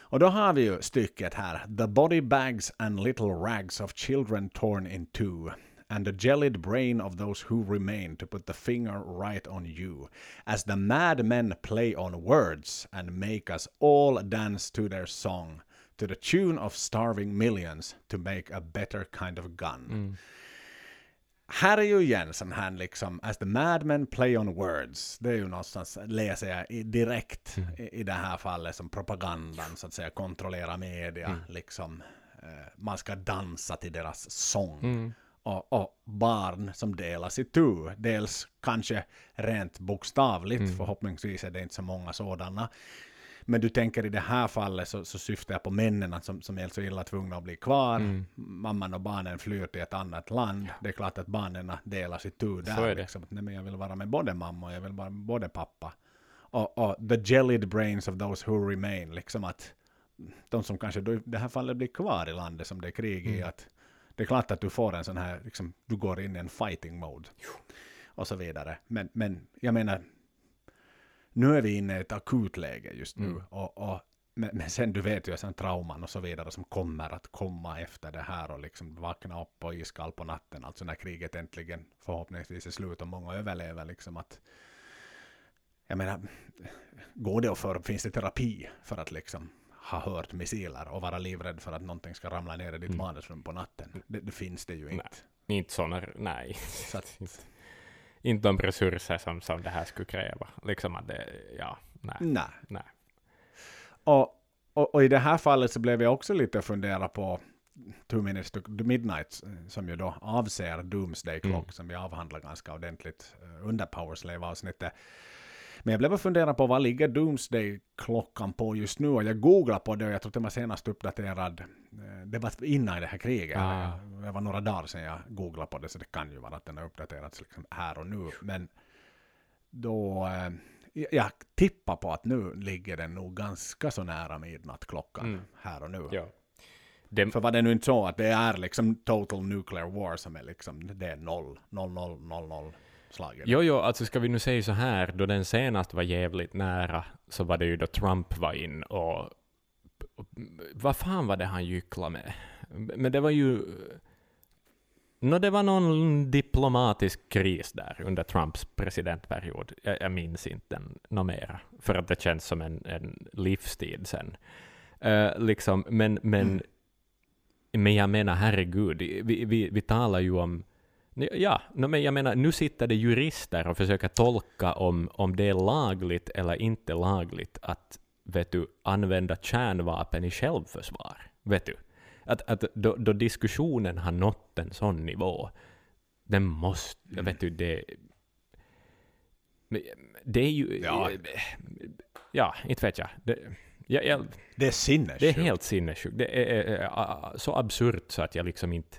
Speaker 1: Och då har vi ju stycket här. The body bags and little rags of children torn in two. and the gelid brain of those who remain to put the finger right on you, as the madmen play on words and make us all dance to their song, to the tune of starving millions to make a better kind of gun. Här är ju igen sån här liksom, as the madmen play on words. Det är ju någonstans, läser jag direkt i, i det här fallet som propagandan, så att säga, kontrollera media, liksom. Eh, man ska dansa till deras sång. Och, och barn som delas i tu. Dels kanske rent bokstavligt, förhoppningsvis är det inte så många sådana. Men du tänker i det här fallet så, så syftar jag på männen som, som är så illa tvungna att bli kvar. Mamman och barnen flyr till ett annat land. Det är klart att barnen delas i tu där.
Speaker 2: Så är det.
Speaker 1: Liksom. Nej, men jag vill vara med både mamma och jag vill vara med både pappa. Och, och the gelid brains of those who remain. Liksom att de som kanske i det här fallet blir kvar i landet som det är krig i. Att det är klart att du får en sån här, liksom, du går in i en fighting mode. Och så vidare. Men, men jag menar, nu är vi inne i ett akutläge just nu. Och, och, men, men sen du vet ju sen trauman och så vidare som kommer att komma efter det här och liksom vakna upp och iskall på natten. Alltså när kriget äntligen förhoppningsvis är slut och många överlever liksom att jag menar, går det och för, finns det terapi för att liksom ha hört missiler och vara livrädd för att någonting ska ramla ner i ditt vardagsrum på natten? Det, det finns det ju inte.
Speaker 2: Inte såna, nej.
Speaker 1: Så att, [LAUGHS]
Speaker 2: Inte de resurser som, som det här skulle kräva. Liksom att det, ja, nej.
Speaker 1: nej.
Speaker 2: nej.
Speaker 1: Och, och, och i det här fallet så blev jag också lite fundera på Two Minutes to Midnight, som ju då avser Doomsday Clock, som vi avhandlar ganska ordentligt eh, under Powerslave-avsnittet. Men jag blev att fundera på vad ligger Doomsday-klockan på just nu? Och jag googlade på det och jag tror den var senast uppdaterad. Eh, Det var innan det här kriget.
Speaker 2: Ah.
Speaker 1: Det var några dagar sedan jag googlade på det, så det kan ju vara att den har uppdaterats liksom här och nu. Men då, eh, jag- tippar på att nu ligger den nog ganska så nära midnattklockan
Speaker 2: Mm.
Speaker 1: här och nu.
Speaker 2: Ja. Det,
Speaker 1: För var det nu inte så att det är liksom total nuclear war som är liksom, det är noll, noll, noll, noll, noll slaget.
Speaker 2: Jo, jo, alltså ska vi nu säga så här, då den senast var jävligt nära, så var det ju då Trump var in och... vad fan var det han gycklade med? Men det var ju... Nå, det var någon diplomatisk kris där under Trumps presidentperiod. Jag, jag minns inte den något mera, för att det känns som en, en livstid sen. Eh, liksom, men, men, men jag menar, herregud, vi, vi, vi talar ju om Ja, no, men jag menar, nu sitter det jurister och försöker tolka om, om det är lagligt eller inte lagligt att vet du, använda kärnvapen i självförsvar. Vet du? Att, att då, då diskussionen har nått en sån nivå, den måste,
Speaker 1: Mm.
Speaker 2: vet du, det... Det är ju...
Speaker 1: Ja.
Speaker 2: Ja, inte vet jag. Det, jag, jag
Speaker 1: Det är sinnessjukt.
Speaker 2: det är helt sinnessjukt. Det är, är, är, så absurt så att jag liksom inte...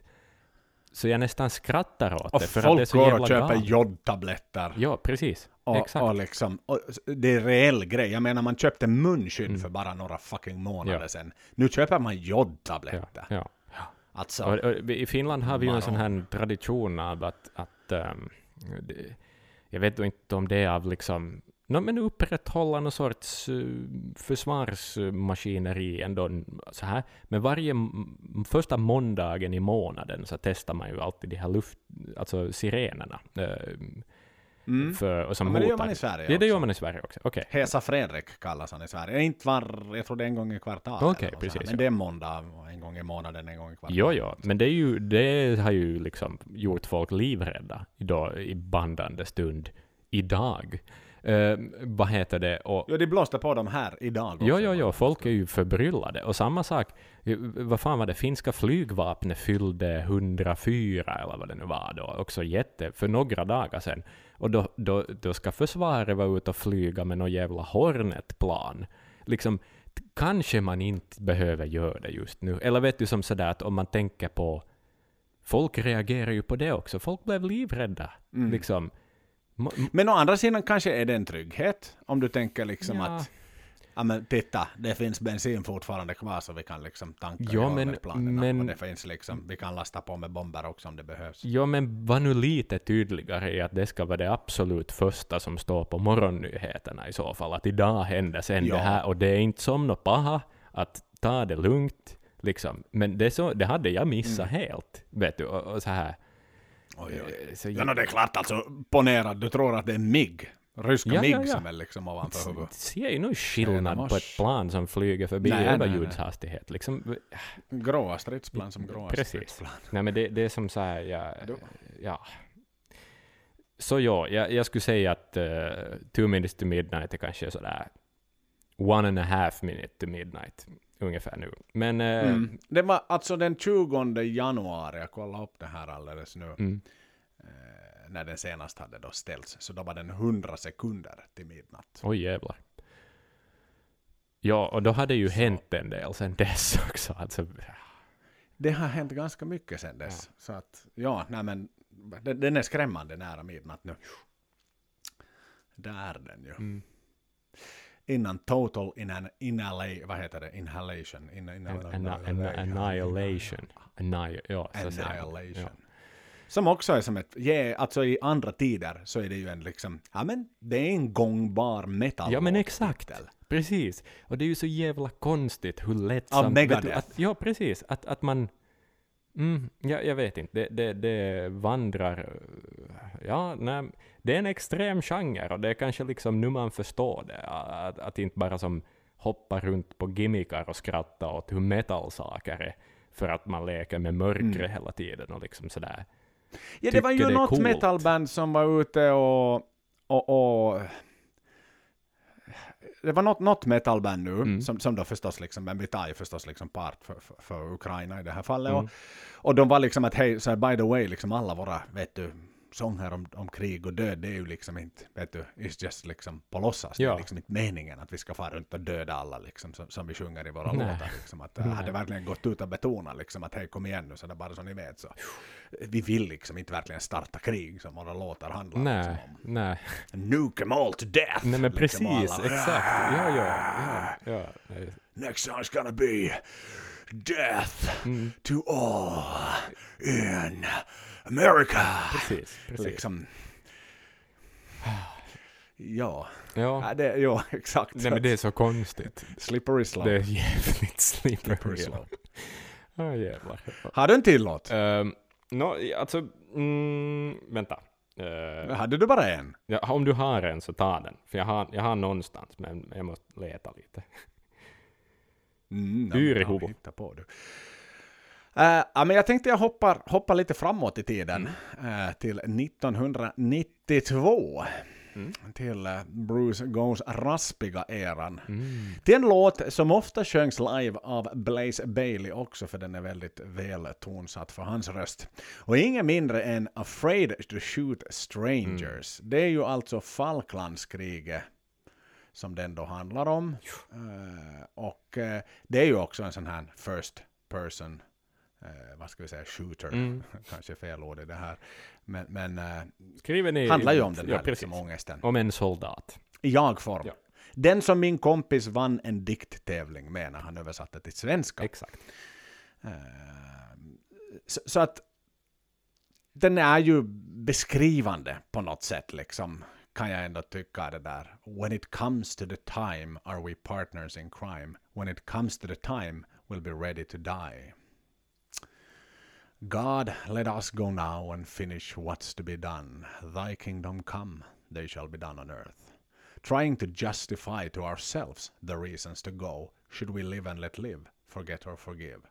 Speaker 2: Så jag nästan skrattar åt
Speaker 1: och
Speaker 2: det, för att det är
Speaker 1: folk
Speaker 2: så
Speaker 1: går och köper jodtabletter.
Speaker 2: Ja, precis.
Speaker 1: Och,
Speaker 2: Exakt.
Speaker 1: och liksom, och det är reell grej. Jag menar, man köpte munskydd
Speaker 2: Mm.
Speaker 1: för bara några fucking månader
Speaker 2: Ja.
Speaker 1: sedan. Nu köper man
Speaker 2: ja,
Speaker 1: jodtabletter.
Speaker 2: ja.
Speaker 1: Alltså,
Speaker 2: Och, och, I Finland har vi ju en sån här tradition av att... att ehm, det, jag vet inte om det är av liksom... No, men upprätthålla någon sorts uh, försvarsmaskineri ändå så här. Men varje första måndagen i månaden så testar man ju alltid de här luft... Alltså sirenerna. eh,
Speaker 1: mm.
Speaker 2: för, och som
Speaker 1: ja, men det gör man i Sverige
Speaker 2: Ja, det
Speaker 1: också.
Speaker 2: gör man i Sverige också. Okej.
Speaker 1: Hesa Fredrik kallas han i Sverige. Inte var, jag tror det är en gång i kvartalet. Här.
Speaker 2: precis,
Speaker 1: Men
Speaker 2: ja.
Speaker 1: det är måndag, en gång i månaden, en gång i kvartalet.
Speaker 2: Jo, jo, men det, är ju, det har ju liksom gjort folk livrädda idag, i bandande stund idag. Eh, vad heter det? Och,
Speaker 1: Jo, de blåste på dem här idag också.
Speaker 2: jo, jo, jo, folk är ju förbryllade. Och samma sak, eh, vad fan var det, finska flygvapnet fyllde 104 eller vad det nu var då, också jätte, för några dagar sedan. Och då, då, då ska försvaret vara ute och flyga med någon jävla Hornet-plan. Liksom, kanske man inte behöver göra det just nu. Eller vet du som sådär att om man tänker på Folk reagerar ju på det också. Folk blev livrädda.
Speaker 1: Mm.
Speaker 2: Liksom.
Speaker 1: Men å andra sidan kanske är det en trygghet. Om du tänker liksom
Speaker 2: Ja.
Speaker 1: att Ja men titta, det finns bensin fortfarande kvar så vi kan liksom tanka
Speaker 2: Ja,
Speaker 1: i
Speaker 2: men-
Speaker 1: Hornet-planerna.
Speaker 2: men-
Speaker 1: Och det finns liksom, vi kan lasta på med bomber också om det behövs.
Speaker 2: Ja, men var nu lite tydligare i att det ska vara det absolut första som står på morgonnyheterna i så fall. Att idag händer sen
Speaker 1: Ja.
Speaker 2: det här och det är inte som något paha att ta det lugnt. Liksom. Men det, så, det hade jag missat
Speaker 1: Mm.
Speaker 2: helt. Vet du, och, och så här.
Speaker 1: Oj, oj.
Speaker 2: Eh, Så,
Speaker 1: Ja, no, det är klart alltså. Ponera att du tror att det är MIG. Ryska
Speaker 2: Ja,
Speaker 1: MIG
Speaker 2: ja, ja.
Speaker 1: som är liksom ovanför huvudet.
Speaker 2: ser ju nog skillnad på ett plan som flyger förbi
Speaker 1: Nej,
Speaker 2: överljudshastighet. Liksom,
Speaker 1: Gråa stridsplan som gråa
Speaker 2: Precis.
Speaker 1: stridsplan.
Speaker 2: nej men det, det är som så här, ja, ja. Så ja, jag, jag skulle säga att uh, two minutes to midnight är kanske sådär one and a half minute to midnight ungefär nu. Men eh,
Speaker 1: Mm. Det var alltså den 20 januari, jag kollade upp det här alldeles nu,
Speaker 2: mm,
Speaker 1: eh, när den senast hade då ställts. Så då var den 100 sekunder till midnatt.
Speaker 2: oj jävlar. Ja, och då hade ju hänt en del sen dess [LAUGHS] också. Alltså,
Speaker 1: Det har hänt ganska mycket sedan dess. Så att, ja, nej men, den, den är skrämmande nära midnatt nu. Där är den ju.
Speaker 2: mm.
Speaker 1: Innan total inan, inhala, vad heter det? Inhalation. In, in,
Speaker 2: An, an, an, annihilation. Ja.
Speaker 1: Annihilation.
Speaker 2: Ja.
Speaker 1: Som också är som ett, ja, alltså i andra tider så är det ju en liksom, ja men det är en gångbar metal
Speaker 2: Ja men exakt.
Speaker 1: titel.
Speaker 2: Precis. Och det är ju så jävla konstigt hur lätt
Speaker 1: Av Megadeth.
Speaker 2: Ja, precis. Att, att man... Mm, ja, jag vet inte. Det, det, det vandrar... Ja, nej, det är en extrem genre och det är kanske liksom nu man förstår det. Att, att inte bara som hoppa runt på gimmickar och skratta åt hur metal-saker är för att man leker med mörkret
Speaker 1: Mm.
Speaker 2: hela tiden och liksom sådär.
Speaker 1: Ja, det var ju något
Speaker 2: coolt.
Speaker 1: metalband som var ute och, och, och det var något, något metalband nu,
Speaker 2: Mm.
Speaker 1: som, som då förstås liksom, men vi tar ju förstås liksom part för, för, för Ukraina i det här fallet.
Speaker 2: Mm.
Speaker 1: Och, och de var liksom att hej, så här, by the way, liksom alla våra, vet du, sånger om, om krig och död, det är ju liksom inte, vet du, it's just liksom på låtsas. Det
Speaker 2: Ja.
Speaker 1: är liksom inte meningen att vi ska fara runt och döda alla liksom, som, som vi sjunger i våra
Speaker 2: Nej.
Speaker 1: låtar. Liksom, att, äh,
Speaker 2: Nej.
Speaker 1: hade verkligen gått ut och betonat liksom, att hej, kom igen nu, så det är bara så ni vet. Så. Vi vill liksom inte verkligen starta krig som våra låtar handlar
Speaker 2: Nej,
Speaker 1: liksom, om.
Speaker 2: nej.
Speaker 1: Nuke them all to death!
Speaker 2: Nej men
Speaker 1: liksom,
Speaker 2: precis,
Speaker 1: alla,
Speaker 2: exakt. Ja, ja, ja. ja. nej.
Speaker 1: Next song's gonna be death
Speaker 2: Mm.
Speaker 1: to all in America!
Speaker 2: Precis, precis.
Speaker 1: Liksom. Ja,
Speaker 2: Ja.
Speaker 1: ja det, ja exakt.
Speaker 2: Nej men det är så konstigt.
Speaker 1: Slippery slope.
Speaker 2: Det är jävligt slippery.
Speaker 1: Slippery slope. [LAUGHS]
Speaker 2: Ja jävlar.
Speaker 1: Har du en till låt?
Speaker 2: Um, no, alltså, mm, vänta. Uh,
Speaker 1: Hade du bara en?
Speaker 2: ja, om du har en så ta den. För jag har, jag har någonstans, men jag måste leta lite.
Speaker 1: Mm,
Speaker 2: ihop?
Speaker 1: hitta på du. Eh, ja, men jag tänkte jag hoppar, hoppar lite framåt i tiden eh, till 1992.
Speaker 2: Mm.
Speaker 1: Till eh, Bruce Goes raspiga eran.
Speaker 2: Mm.
Speaker 1: Till en låt som ofta sjöngs live av Blaze Bailey också, för den är väldigt väl tonsatt för hans röst. Och ingen mindre än Afraid to Shoot Strangers. Det är ju alltså Falklandskriget som den då handlar om. Och det är ju också en sån här first person, eh, vad ska vi säga, shooter.
Speaker 2: Mm. [LAUGHS]
Speaker 1: Kanske fel ord i det här. Men, men eh,
Speaker 2: Skriven i...
Speaker 1: handlar ju om den
Speaker 2: ja,
Speaker 1: här
Speaker 2: precis.
Speaker 1: liksom, ångesten.
Speaker 2: Om en soldat.
Speaker 1: I jag-form.
Speaker 2: Ja.
Speaker 1: Den som min kompis vann en dikttävling med när han översatte till svenska.
Speaker 2: Exakt.
Speaker 1: Eh, så, så att den är ju beskrivande på något sätt liksom kan jag ändå tycka det där. When it comes to the time are we partners in crime. When it comes to the time we'll be ready to die. God, let us go now and finish what's to be done. Thy kingdom come, they shall be done on earth. Trying to justify to ourselves the reasons to go, should we live and let live, forget or forgive.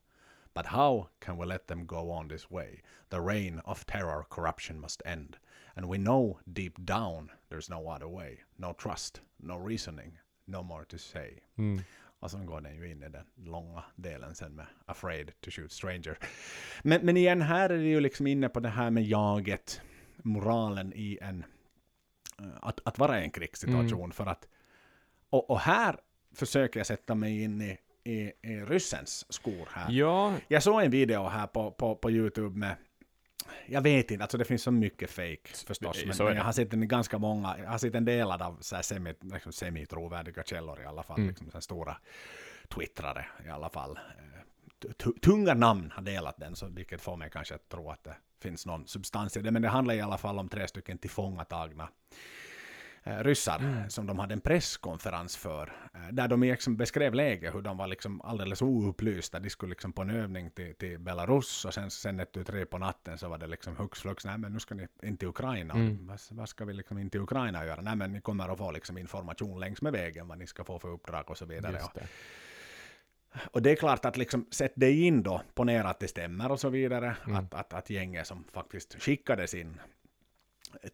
Speaker 1: But how can we let them go on this way? The reign of terror, corruption must end. And we know deep down there's no other way. No trust, no reasoning, no more to say.
Speaker 2: Mm.
Speaker 1: Och sen går den ju in i den långa delen sen med Afraid to shoot stranger. Men, men igen, här är det ju liksom inne på det här med jaget, moralen i en, eh, att, att vara i en krigssituation. För att, och, och här försöker jag sätta mig in i, i, i ryssens skor här.
Speaker 2: Ja,
Speaker 1: Jag såg en video här på, på, på YouTube med jag vet inte, alltså det finns så mycket fake förstås. Men, men jag har sett en ganska många, jag har sett en del av så här semi, liksom semi-trovärdiga källor i alla fall.
Speaker 2: Mm.
Speaker 1: Liksom så stora twittrare i alla fall. Eh, tu- Tunga namn har delat den, så vilket får mig kanske att tro att det finns någon substans i det. Men det handlar i alla fall om tre stycken tillfångatagna eh, ryssar som de hade en presskonferens för. eh, Där de liksom beskrev läget, hur de var liksom alldeles oupplysta. De skulle liksom på en övning till, till Belarus och sen, sen ett tu tre på natten så var det liksom hux flux, nej men nu ska ni in till Ukraina.
Speaker 2: Mm.
Speaker 1: Vad, vad ska vi liksom in till Ukraina göra? Nej men ni kommer att få liksom information längs med vägen vad ni ska få för uppdrag och så vidare. Och det är klart att liksom, sätt dig in då, ponera att det stämmer och så vidare,
Speaker 2: Mm.
Speaker 1: att, att, att gänget som faktiskt skickades in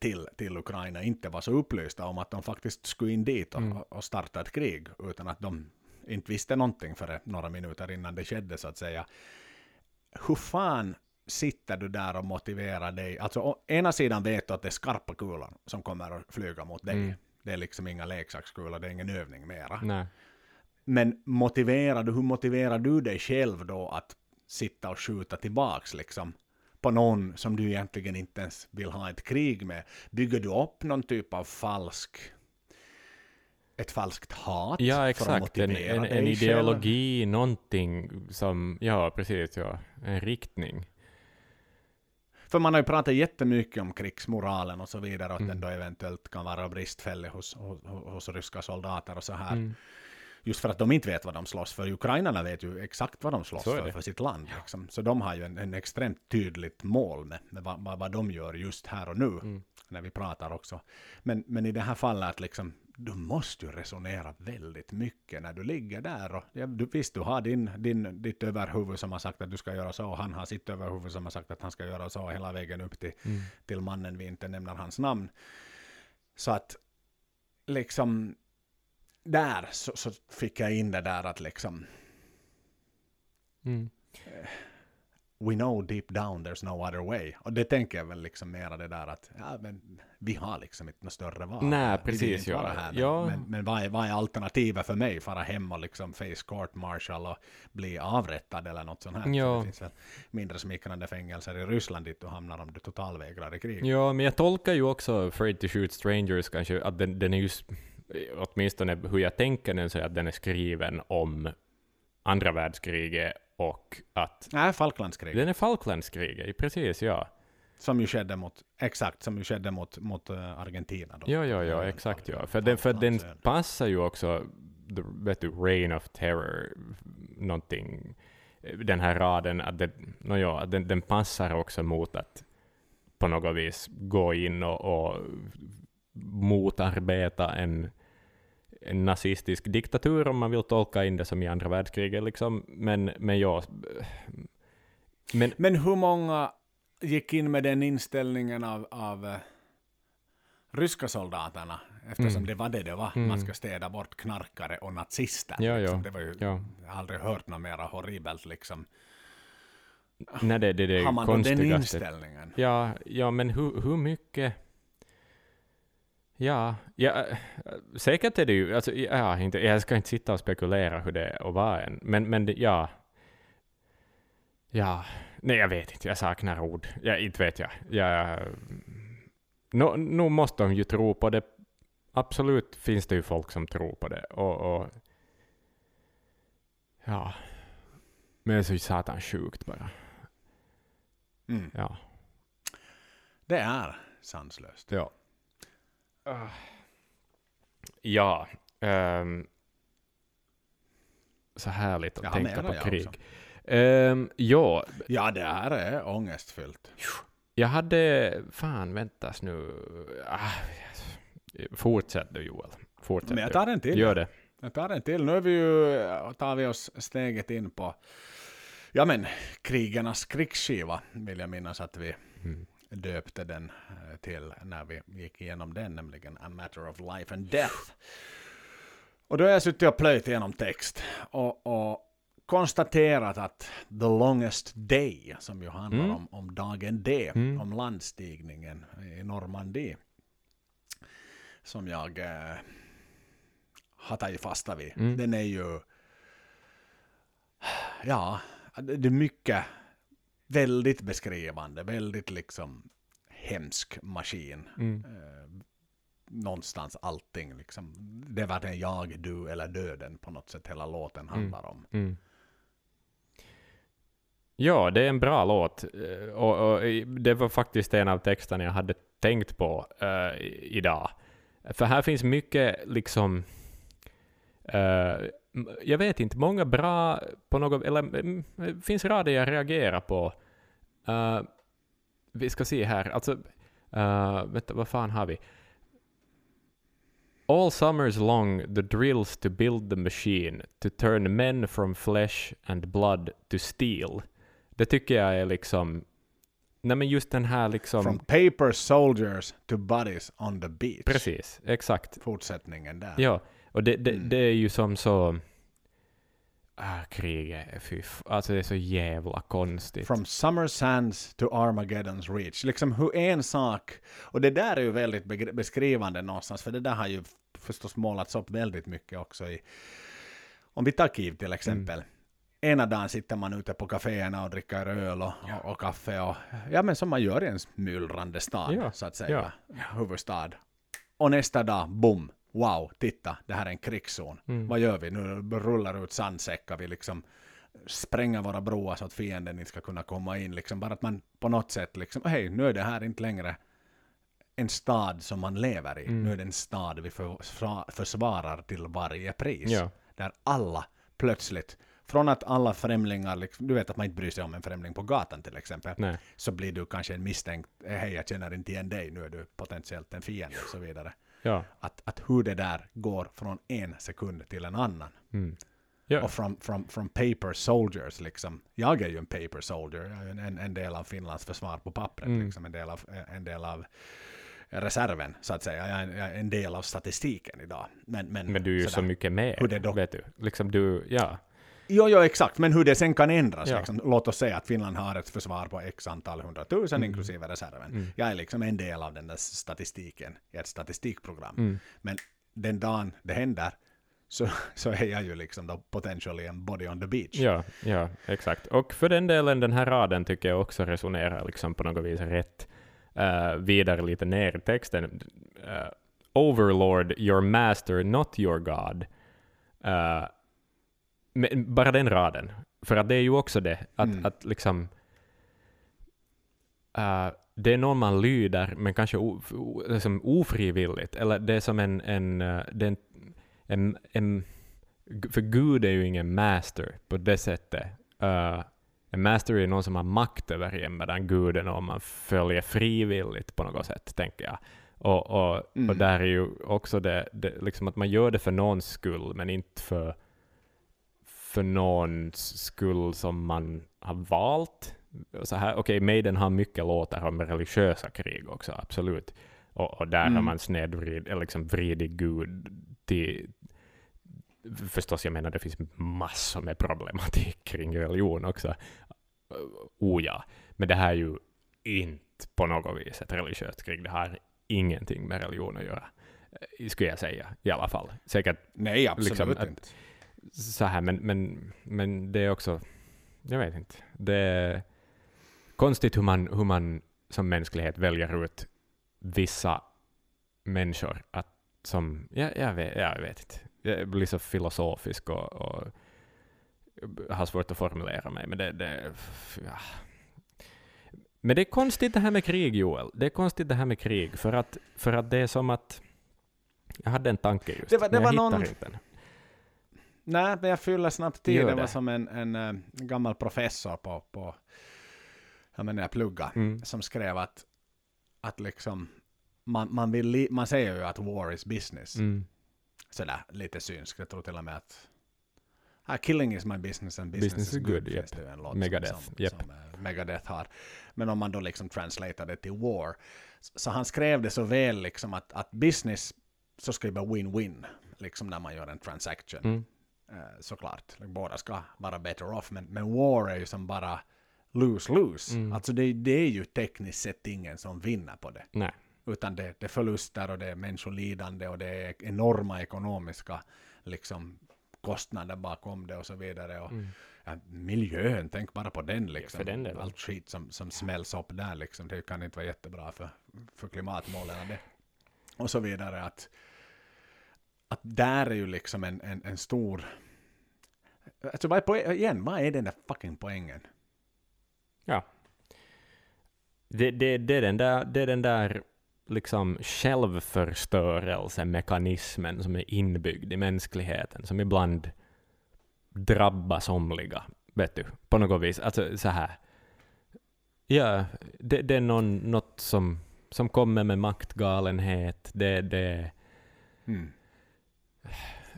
Speaker 1: till, till Ukraina inte var så upplysta om att de faktiskt skulle in dit och,
Speaker 2: Mm.
Speaker 1: och starta ett krig, utan att de inte visste någonting före några minuter innan det skedde så att säga. Hur fan sitter du där och motiverar dig? Alltså å ena sidan vet du att det är skarpa kulor som kommer att flyga mot dig.
Speaker 2: Mm.
Speaker 1: Det är liksom inga leksakskulor, det är ingen övning mera.
Speaker 2: Nej.
Speaker 1: Men motiverar du, hur motiverar du dig själv då att sitta och skjuta tillbaks liksom på någon som du egentligen inte ens vill ha ett krig med? Bygger du upp någon typ av falsk ett falskt hat?
Speaker 2: Ja, exakt. En, en, en
Speaker 1: själv?
Speaker 2: ideologi, någonting som, ja precis, ja, en riktning.
Speaker 1: För man har ju pratat jättemycket om krigsmoralen och så vidare, och att
Speaker 2: Mm.
Speaker 1: den då eventuellt kan vara bristfällig hos, hos, hos ryska soldater och så här.
Speaker 2: Mm.
Speaker 1: Just för att de inte vet vad de slåss för. Ukrainarna vet ju exakt vad de slåss för, för sitt land. Liksom. Så de har ju en, en extremt tydligt mål med, med vad, vad, vad de gör just här och nu,
Speaker 2: Mm.
Speaker 1: när vi pratar också. Men, men i det här fallet, att liksom, du måste ju resonera väldigt mycket när du ligger där. Och, ja, du, visst, du har din, din, ditt överhuvud som har sagt att du ska göra så, och han har sitt överhuvud som har sagt att han ska göra så hela vägen upp till,
Speaker 2: Mm.
Speaker 1: till mannen vi inte nämner hans namn. Så att liksom där så, så fick jag in det där att liksom
Speaker 2: Mm.
Speaker 1: we know deep down there's no other way. Och det tänker jag väl liksom mera det där att ja, men vi har liksom inte något större val.
Speaker 2: Nej, precis, ja.
Speaker 1: Här, men,
Speaker 2: Ja.
Speaker 1: men, men vad, är, vad är alternativet för mig? Fara hem och liksom face court martial och bli avrättad eller något sånt här.
Speaker 2: Ja.
Speaker 1: Det finns väl mindre smickrande fängelser i Ryssland dit du hamnar om du totalvägrar i krig.
Speaker 2: Ja, men jag tolkar ju också Afraid to shoot strangers kanske, att den, den är just, åtminstone hur jag tänker den, så är att den är skriven om andra världskriget och att
Speaker 1: Nej, Falklandskriget.
Speaker 2: den är Falklandskriget, precis ja.
Speaker 1: Som ju skedde mot, exakt, som ju skedde mot, mot eh, Argentina. Då.
Speaker 2: Ja, ja, ja, exakt ja. För den, för den passar ju också, the, vet du, Reign of Terror, någonting, den här raden, att det, no, ja, den, den passar också mot att på något vis gå in och, och motarbeta en, en nazistisk diktatur, om man vill tolka in det som i andra världskriget, liksom. Men, men ja, men
Speaker 1: Men hur många gick in med den inställningen av, av eh, ryska soldaterna? Eftersom
Speaker 2: Mm.
Speaker 1: det var det det var.
Speaker 2: Mm.
Speaker 1: Man ska städa bort knarkare och nazister.
Speaker 2: Ja,
Speaker 1: liksom.
Speaker 2: ja.
Speaker 1: Det var ju,
Speaker 2: ja,
Speaker 1: Jag har aldrig hört något mera horribelt liksom.
Speaker 2: nej, det, det, det
Speaker 1: har man då den
Speaker 2: konstigaste.
Speaker 1: inställningen?
Speaker 2: Ja, ja men hur, hur mycket... Ja, ja, äh, säkert är det ju... Alltså, ja, inte, jag ska inte sitta och spekulera hur det är att vara en, men, men ja... Ja, nej jag vet inte, jag saknar ord. Ja, inte vet jag. jag nu no, måste de ju tro på det. Absolut finns det ju folk som tror på det. Och, och ja, men det är så satan sjukt bara.
Speaker 1: Mm.
Speaker 2: Ja.
Speaker 1: Det är sanslöst.
Speaker 2: Ja. Ja. ehm, så härligt att
Speaker 1: har
Speaker 2: tänka på krig. Ehm, ja,
Speaker 1: Ja, det här är ångestfyllt.
Speaker 2: jag hade... Fan, väntas nu. Ah, fortsätt du Joel. Fortsätt
Speaker 1: Men jag tar en till.
Speaker 2: Gör det.
Speaker 1: Jag tar en till. Nu är vi ju, tar vi oss steget in på ja, men, krigarnas krigsskiva, vill jag minnas att vi
Speaker 2: Mm.
Speaker 1: Döpte den eh, till när vi gick igenom den, nämligen A Matter of Life and Death. Och då har jag suttit och plöjt igenom text och, och konstaterat att The Longest Day, som ju handlar
Speaker 2: Mm.
Speaker 1: om, om dagen D,
Speaker 2: Mm.
Speaker 1: om landstigningen i Normandie, som jag eh, har tagit fasta vid.
Speaker 2: Mm.
Speaker 1: Den är ju, ja, det är mycket väldigt beskrivande, väldigt liksom hemsk maskin.
Speaker 2: Mm.
Speaker 1: Eh, någonstans allting liksom. Det var den jag, du eller döden på något sätt hela låten handlar om.
Speaker 2: Mm. Ja, det är en bra låt. Eh, Och, och det var faktiskt en av texterna jag hade tänkt på i- idag. För här finns mycket liksom... m- jag vet inte, många bra på något... Eller det finns rader jag reagerar på. Eh, vi ska se här, alltså... Uh, vänta, vad fan har vi? All summers long the drills to build the machine, to turn men from flesh and blood to steel. Det tycker jag är liksom... Nej men just den här liksom...
Speaker 1: From paper soldiers to buddies on the beach.
Speaker 2: Precis, exakt.
Speaker 1: Fortsättningen där.
Speaker 2: Ja, och det, det,
Speaker 1: Mm.
Speaker 2: det är ju som så... Ah, kriget, är fy Alltså det är så jävla konstigt.
Speaker 1: From summer sands to Armageddons reach. Liksom hur en sak, och det där är ju väldigt beskrivande någonstans, för det där har ju förstås målats upp väldigt mycket också i, om vi tar Kiev till exempel. Ena dagen sitter man ute på kaféerna och dricker öl och, och, och kaffe och, ja men som man gör i en myllrande stad,
Speaker 2: Ja,
Speaker 1: så att säga,
Speaker 2: ja.
Speaker 1: huvudstad. Och nästa dag, boom, wow, titta, det här är en krigszon.
Speaker 2: Mm.
Speaker 1: Vad gör vi? Nu rullar ut sandsäckar, vi liksom spränga våra broar så att fienden inte ska kunna komma in. Liksom. Bara att man på något sätt, liksom, hej, nu är det här inte längre en stad som man lever i.
Speaker 2: Mm.
Speaker 1: Nu är det en stad vi för, försvarar till varje pris.
Speaker 2: Ja.
Speaker 1: Där alla plötsligt, från att alla främlingar, liksom, du vet att man inte bryr sig om en främling på gatan till exempel,
Speaker 2: Nej.
Speaker 1: så blir du kanske en misstänkt, hej jag känner inte igen dig, nu är du potentiellt en fiende och så vidare.
Speaker 2: Ja.
Speaker 1: Att, att hur det där går från en sekund till en annan.
Speaker 2: Mm. Ja.
Speaker 1: Och from, from, from paper soldiers liksom. Jag är ju en paper soldier. En, en del av Finlands försvar på pappret.
Speaker 2: Mm.
Speaker 1: Liksom. En, del av, en del av reserven, så att säga. Jag är, en, del av statistiken idag. Men, men,
Speaker 2: Men du är ju så
Speaker 1: sådär.
Speaker 2: mycket mer,
Speaker 1: Hur det
Speaker 2: vet du. Liksom du, ja.
Speaker 1: Jo, jo, exakt. Men hur det sen kan ändras.
Speaker 2: Ja.
Speaker 1: Liksom. Låt oss säga att Finland har ett försvar på x antal hundratusen inklusive reserven.
Speaker 2: Mm.
Speaker 1: Jag är liksom en del av den där statistiken i ett statistikprogram.
Speaker 2: Mm.
Speaker 1: Men den dagen det händer så, [LAUGHS] så är jag ju liksom då potentially en body on the beach.
Speaker 2: Ja, ja, exakt. Och för den delen, den här raden tycker jag också resonerar liksom på något vis rätt uh, vidare lite ner i texten. Uh, Overlord, your master, not your God. Uh, men bara den raden. För att det är ju också det, att,
Speaker 1: Mm.
Speaker 2: att liksom... Uh, det är någon man lyder, men kanske o, o, liksom ofrivilligt. Eller det är som en... en, är en, en, en för Gud är ju ingen master på det sättet. Uh, en master är någon som har makt över en, medan Gud är någon man följer frivilligt på något sätt, tänker jag. Och, och,
Speaker 1: Mm.
Speaker 2: och där är ju också det, det, liksom att man gör det för någons skull, men inte för, för någons skull som man har valt. Så här, okej, Maiden har mycket låtar om religiösa krig också, absolut. Och, och där har
Speaker 1: Mm.
Speaker 2: man snedvrid, eller liksom vridit Gud till... Förstås, jag menar det finns massor med problematik [LAUGHS] kring religion också. Oh ja, men det här är ju inte på något vis ett religiöst krig. Det har ingenting med religion att göra, eh, skulle jag säga i alla fall. Säkert
Speaker 1: Nej, absolut
Speaker 2: Liksom att-
Speaker 1: inte.
Speaker 2: Så här, men, men, men det är också, jag vet inte, det är konstigt hur man, hur man som mänsklighet väljer ut vissa människor att som, ja, jag, vet, jag vet inte, jag blir så filosofisk och, och har svårt att formulera mig, men det, det ja. Men det är konstigt det här med krig, Joel. Det är konstigt det här med krig, för att, för att det är som att jag hade en tanke just,
Speaker 1: Det var- det
Speaker 2: men jag
Speaker 1: var
Speaker 2: hittar
Speaker 1: någon-
Speaker 2: inte den.
Speaker 1: Nej, men jag fyller snabbt.
Speaker 2: Gör
Speaker 1: Det var som en, en, eh, gammal professor på, på ja, men när jag pluggade,
Speaker 2: Mm.
Speaker 1: som skrev att, att liksom, man, man, vill man säger ju att war is business.
Speaker 2: Mm.
Speaker 1: Sådär lite synsk. Jag tror till och med att ah, killing is my business and business,
Speaker 2: Business
Speaker 1: is good.
Speaker 2: good, japp.
Speaker 1: det ju en låt
Speaker 2: Megadeth,
Speaker 1: som,
Speaker 2: japp.
Speaker 1: som eh, Megadeth har. Men om man då liksom translatar det till war. Så, så han skrev det så väl liksom att, att business så ska det vara win-win. Liksom när man gör en transaction.
Speaker 2: Mm.
Speaker 1: Eh, såklart. Båda ska vara better off. Men, men war är ju som bara lose-lose.
Speaker 2: Mm.
Speaker 1: Alltså det, det är ju tekniskt sett ingen som vinner på det.
Speaker 2: Nej.
Speaker 1: Utan det, det är förluster och det är människolidande och det är enorma ekonomiska liksom, kostnader bakom det och så vidare. Och,
Speaker 2: Mm.
Speaker 1: ja, miljön, tänk bara på den liksom.
Speaker 2: den.
Speaker 1: Allt skit som, som smälls upp där liksom. Det kan inte vara jättebra för, för klimatmålen. Och så vidare. Att, att där är ju liksom en, en, en stor... Alltså vad är poäng, igen, vad är den där fucking poängen?
Speaker 2: Ja. Det, det, det, är den där, det är den där liksom självförstörelsemekanismen som är inbyggd i mänskligheten, som ibland drabbar somliga, vet du, på något vis. Alltså så här. Ja, det, det är någon, något som, som kommer med maktgalenhet. Det, det,
Speaker 1: Mm.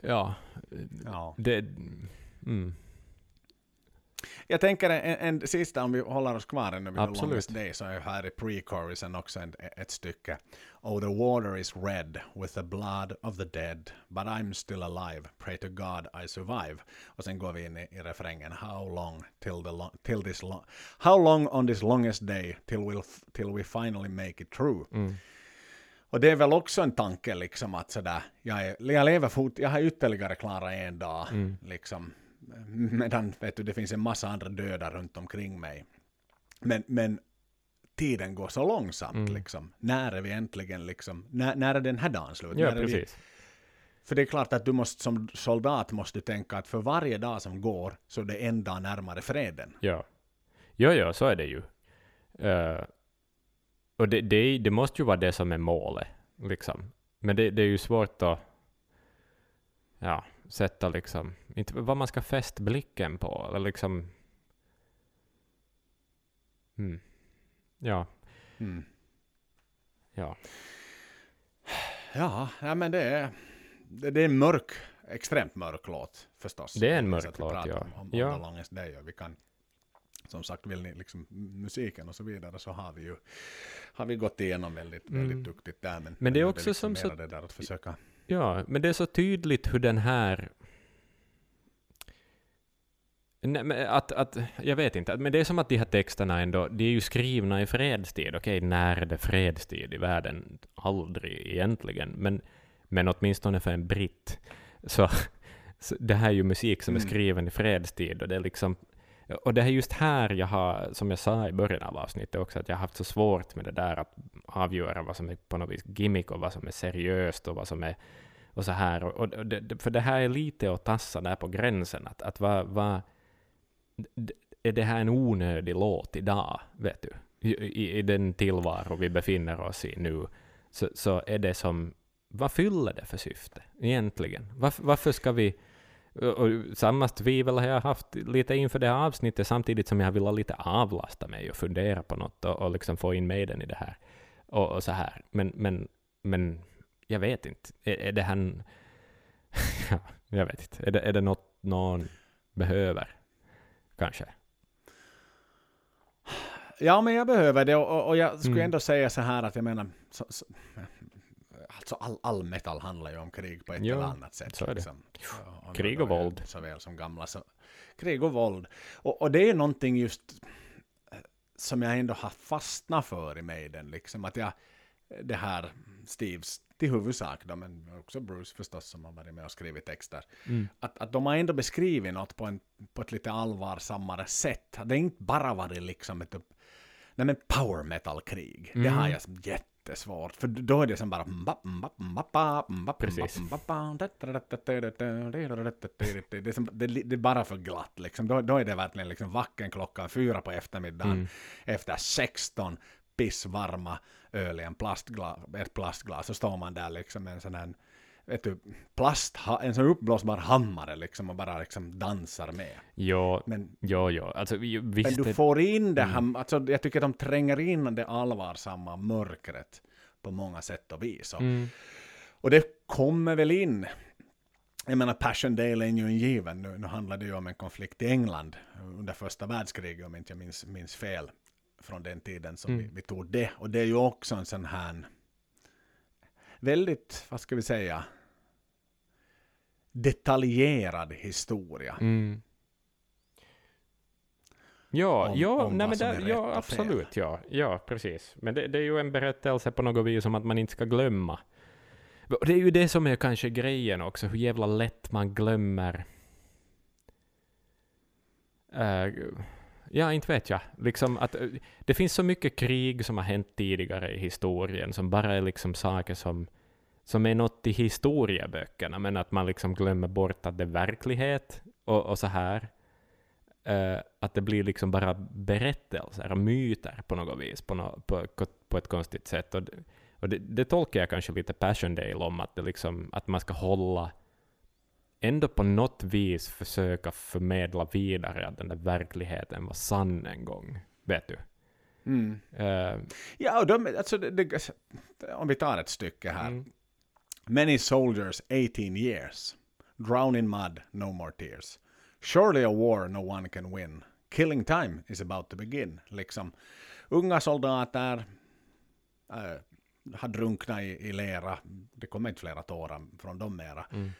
Speaker 2: Ja,
Speaker 1: Ja.
Speaker 2: det, mm,
Speaker 1: Jag tänker en, en sista, om vi håller oss kvar ännu vid The. Longest Day, så är här i pre-chorusen också en, ett stycke. Oh, the water is red with the blood of the dead, but I'm still alive, pray to God I survive. Och sen går vi in i, i refrängen. How long till, the lo- till this long, how long on this longest day till, we'll, till we finally make it through.
Speaker 2: mm,
Speaker 1: Och det är väl också en tanke liksom att sådär, jag, är, jag lever fort, jag har ytterligare klarat en dag
Speaker 2: mm,
Speaker 1: liksom. Medan vet du, det finns en massa andra döda runt omkring mig. Men, men tiden går så långsamt
Speaker 2: Mm.
Speaker 1: liksom. När är vi äntligen liksom, när, när är den här dagen slut?
Speaker 2: ja, precis.
Speaker 1: för det är klart att du måste som soldat måste du tänka att för varje dag som går så är det en dag närmare freden.
Speaker 2: Ja. Jo, jo, så är det ju. Eh, och det, det, det måste ju vara det som är målet, liksom. Men det, det är ju svårt att ja, sätta liksom, inte vad man ska fästa blicken på, eller liksom... Mm. Ja,
Speaker 1: Mm.
Speaker 2: ja.
Speaker 1: Ja, ja, men det är, det, det är en mörk, extremt mörk låt förstås.
Speaker 2: Det är en mörk låt, ja.
Speaker 1: Om, om
Speaker 2: Ja.
Speaker 1: The Longest Day och vi kan, som sagt, vill ni liksom musiken och så vidare så har vi ju har vi gått igenom väldigt, väldigt
Speaker 2: Mm.
Speaker 1: duktigt där. Men,
Speaker 2: Men det är också
Speaker 1: liksom
Speaker 2: som så-
Speaker 1: det där att försöka...
Speaker 2: Ja, men det är så tydligt hur den här... Nej, men att, att, jag vet inte, men det är som att de här texterna ändå, de är ju skrivna i fredstid. Okej, när är det fredstid i världen? Aldrig egentligen, men, men åtminstone för en britt. Så, så det här är ju musik som är
Speaker 1: Mm.
Speaker 2: skriven i fredstid och det är liksom och det är just här jag har, som jag sa i början av avsnittet också, att jag har haft så svårt med det där att avgöra vad som är på något vis gimmick och vad som är seriöst och vad som är och så här. Och, och det, för det här är lite att tassa där på gränsen, att, att vad, vad, är det här en onödig låt idag, vet du? I, i, i den tillvaro vi befinner oss i nu, så, så är det som, vad fyller det för syfte egentligen? Varför, varför ska vi och samma tvivel har jag haft lite inför det här avsnittet, samtidigt som jag vill ha lite avlasta mig och fundera på något och, och liksom få in Maiden i det här. Och, och så här. Men, men, men jag vet inte. Är, är det här... [LAUGHS] ja, jag vet inte. Är det, är det något någon behöver? Kanske.
Speaker 1: Ja, men jag behöver det och, och- och jag skulle
Speaker 2: Mm.
Speaker 1: ändå säga så här att jag menar, så, så, alltså all, all metal handlar ju om krig på ett
Speaker 2: Ja,
Speaker 1: eller annat sätt.
Speaker 2: så är det.
Speaker 1: Liksom. Och
Speaker 2: Krig och
Speaker 1: det
Speaker 2: våld.
Speaker 1: Såväl som gamla. Så, krig och våld. Och, och det är någonting just eh, som jag ändå har fastnat för i Maiden. Liksom, att jag, det här Steves till huvudsak, då, men också Bruce förstås som har varit med och skrivit texter.
Speaker 2: Mm.
Speaker 1: Att, att de har ändå beskrivit något på, en, på ett lite allvarsammare sätt. Det är inte bara varit liksom ett nej men power metal-krig. Det
Speaker 2: Mm.
Speaker 1: har jag som jättesvårt. För då är det som bara...
Speaker 2: Precis.
Speaker 1: Det är, som, det, är- det är bara för glatt liksom. Då, då är det verkligen liksom vacken klockan fyra på eftermiddagen.
Speaker 2: Mm.
Speaker 1: Efter 16 pissvarma öl i en plastglas, ett plastglas. Så står man där liksom med en sån här vet du, plast, en sån uppblåsbar hammare liksom och bara liksom dansar med.
Speaker 2: Jo,
Speaker 1: Men
Speaker 2: jo, jo. Alltså, vi-
Speaker 1: men
Speaker 2: visst...
Speaker 1: du får in det här, alltså, jag tycker att de tränger in det allvarsamma mörkret på många sätt och vis. Och,
Speaker 2: Mm.
Speaker 1: och det kommer väl in, jag menar Passchendaele är ju en given, nu, nu handlar det ju om en konflikt i England under första världskriget om inte jag minns, minns fel från den tiden som
Speaker 2: Mm.
Speaker 1: vi, vi tog det. Och det är ju också en sån här väldigt, vad ska vi säga, detaljerad historia.
Speaker 2: Mm. Ja,
Speaker 1: Om-
Speaker 2: ja,
Speaker 1: om
Speaker 2: nej, men
Speaker 1: som
Speaker 2: där, ja absolut. Ja, ja, precis. Men det, det är ju en berättelse på något vis om att man inte ska glömma. Det är ju det som är kanske grejen också, hur jävla lätt man glömmer. Eh, ja, inte vet jag. Liksom att, eh, det finns så mycket krig som har hänt tidigare i historien, som bara är liksom saker som, som är något i historieböckerna, men att man liksom glömmer bort att det är verklighet och, och så här. Uh, att det blir liksom bara berättelser och myter på något vis, på, no, på, på ett konstigt sätt. Och, Och det, det tolkar jag kanske lite Passiondale om, att, det liksom, att man ska hålla ändå på något vis försöka förmedla vidare att den där verkligheten var sann en gång. Vet du?
Speaker 1: Mm.
Speaker 2: Eh,
Speaker 1: Ja, och de, alltså, det, det, om vi tar ett stycke här.
Speaker 2: mm,
Speaker 1: Many soldiers 18 years. Drown in mud, no more tears. Surely a war no one can win. Killing time is about to begin. Liksom, unga soldater äh, har drunknat i, i lera. Det kommer inte flera tårar från dem mera.
Speaker 2: mm,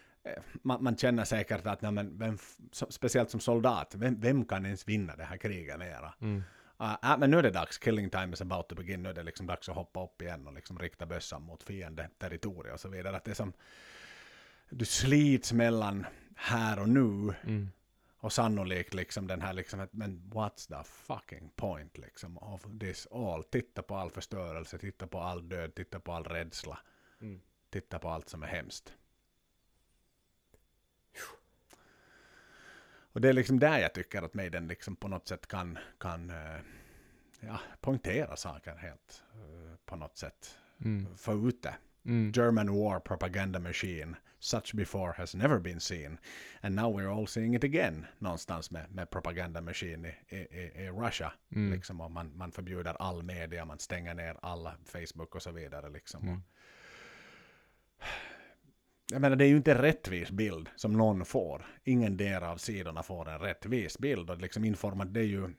Speaker 1: Man, man känner säkert att, nej, men vem, speciellt som soldat, vem, vem kan ens vinna det här kriget mera?
Speaker 2: mm,
Speaker 1: Uh, men nu är det dags, killing time is about to begin, nu är det liksom dags att hoppa upp igen och liksom rikta bössan mot fiende territorium och så vidare. Att det är som, du slits mellan här och nu
Speaker 2: mm,
Speaker 1: och sannolikt liksom den här liksom, men what's the fucking point liksom of this all? Titta på all förstörelse, titta på all död, titta på all rädsla,
Speaker 2: mm.
Speaker 1: titta på allt som är hemskt. Och det är liksom där jag tycker att Maiden liksom på något sätt kan, kan eh, ja, poängtera saker helt eh, på något sätt.
Speaker 2: Mm,
Speaker 1: Få ut det.
Speaker 2: mm,
Speaker 1: German war propaganda machine. Such before has never been seen. And now we're all seeing it again. Någonstans med, med propaganda machine i, i, i, i Russia.
Speaker 2: Mm.
Speaker 1: Liksom, och man, man förbjuder all media, man stänger ner alla Facebook och så vidare. Liksom.
Speaker 2: Mm.
Speaker 1: Jag menar, det är ju inte en rättvis bild som någon får. Ingen del av sidorna får en rättvis bild. Och liksom informa, det är ju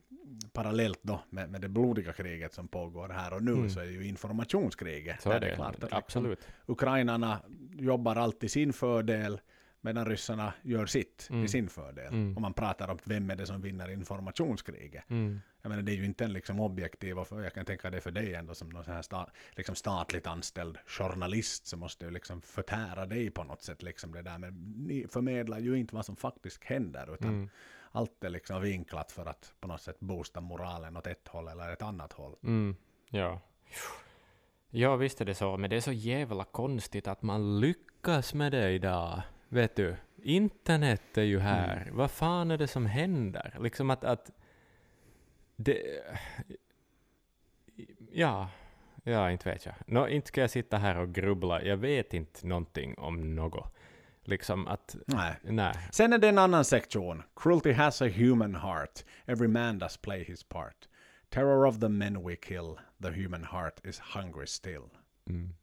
Speaker 1: parallellt då med, med det blodiga kriget som pågår här och nu
Speaker 2: Mm.
Speaker 1: så är det ju informationskriget.
Speaker 2: Så är det,
Speaker 1: klart att liksom
Speaker 2: absolut.
Speaker 1: Ukrainarna jobbar alltid sin fördel medan ryssarna gör sitt
Speaker 2: Mm.
Speaker 1: i sin fördel.
Speaker 2: Mm.
Speaker 1: Och man pratar om vem är det som vinner informationskriget.
Speaker 2: Mm,
Speaker 1: Jag menar, det är ju inte en liksom objektiv, och jag kan tänka det för dig ändå som någon här sta, liksom statligt anställd journalist så måste du liksom förtära dig på något sätt. Liksom det där. Men ni förmedlar ju inte vad som faktiskt händer utan
Speaker 2: mm,
Speaker 1: allt är liksom vinklat för att på något sätt boosta moralen åt ett håll eller ett annat håll.
Speaker 2: mm, ja. Ja, visst är det så, men det är så jävla konstigt att man lyckas med det idag. Vet du, internet är ju här.
Speaker 1: Mm.
Speaker 2: Vad fan är det som händer? Liksom att, att det... Ja, ja, inte vet jag. Nå, inte ska jag sitta här och grubbla. Jag vet inte någonting om något. Liksom att,
Speaker 1: Nej.
Speaker 2: nej.
Speaker 1: Sen är det en annan sektion. Cruelty has a human heart. Every man does play his part. Terror of the men we kill. The human heart is hungry still.
Speaker 2: Mm.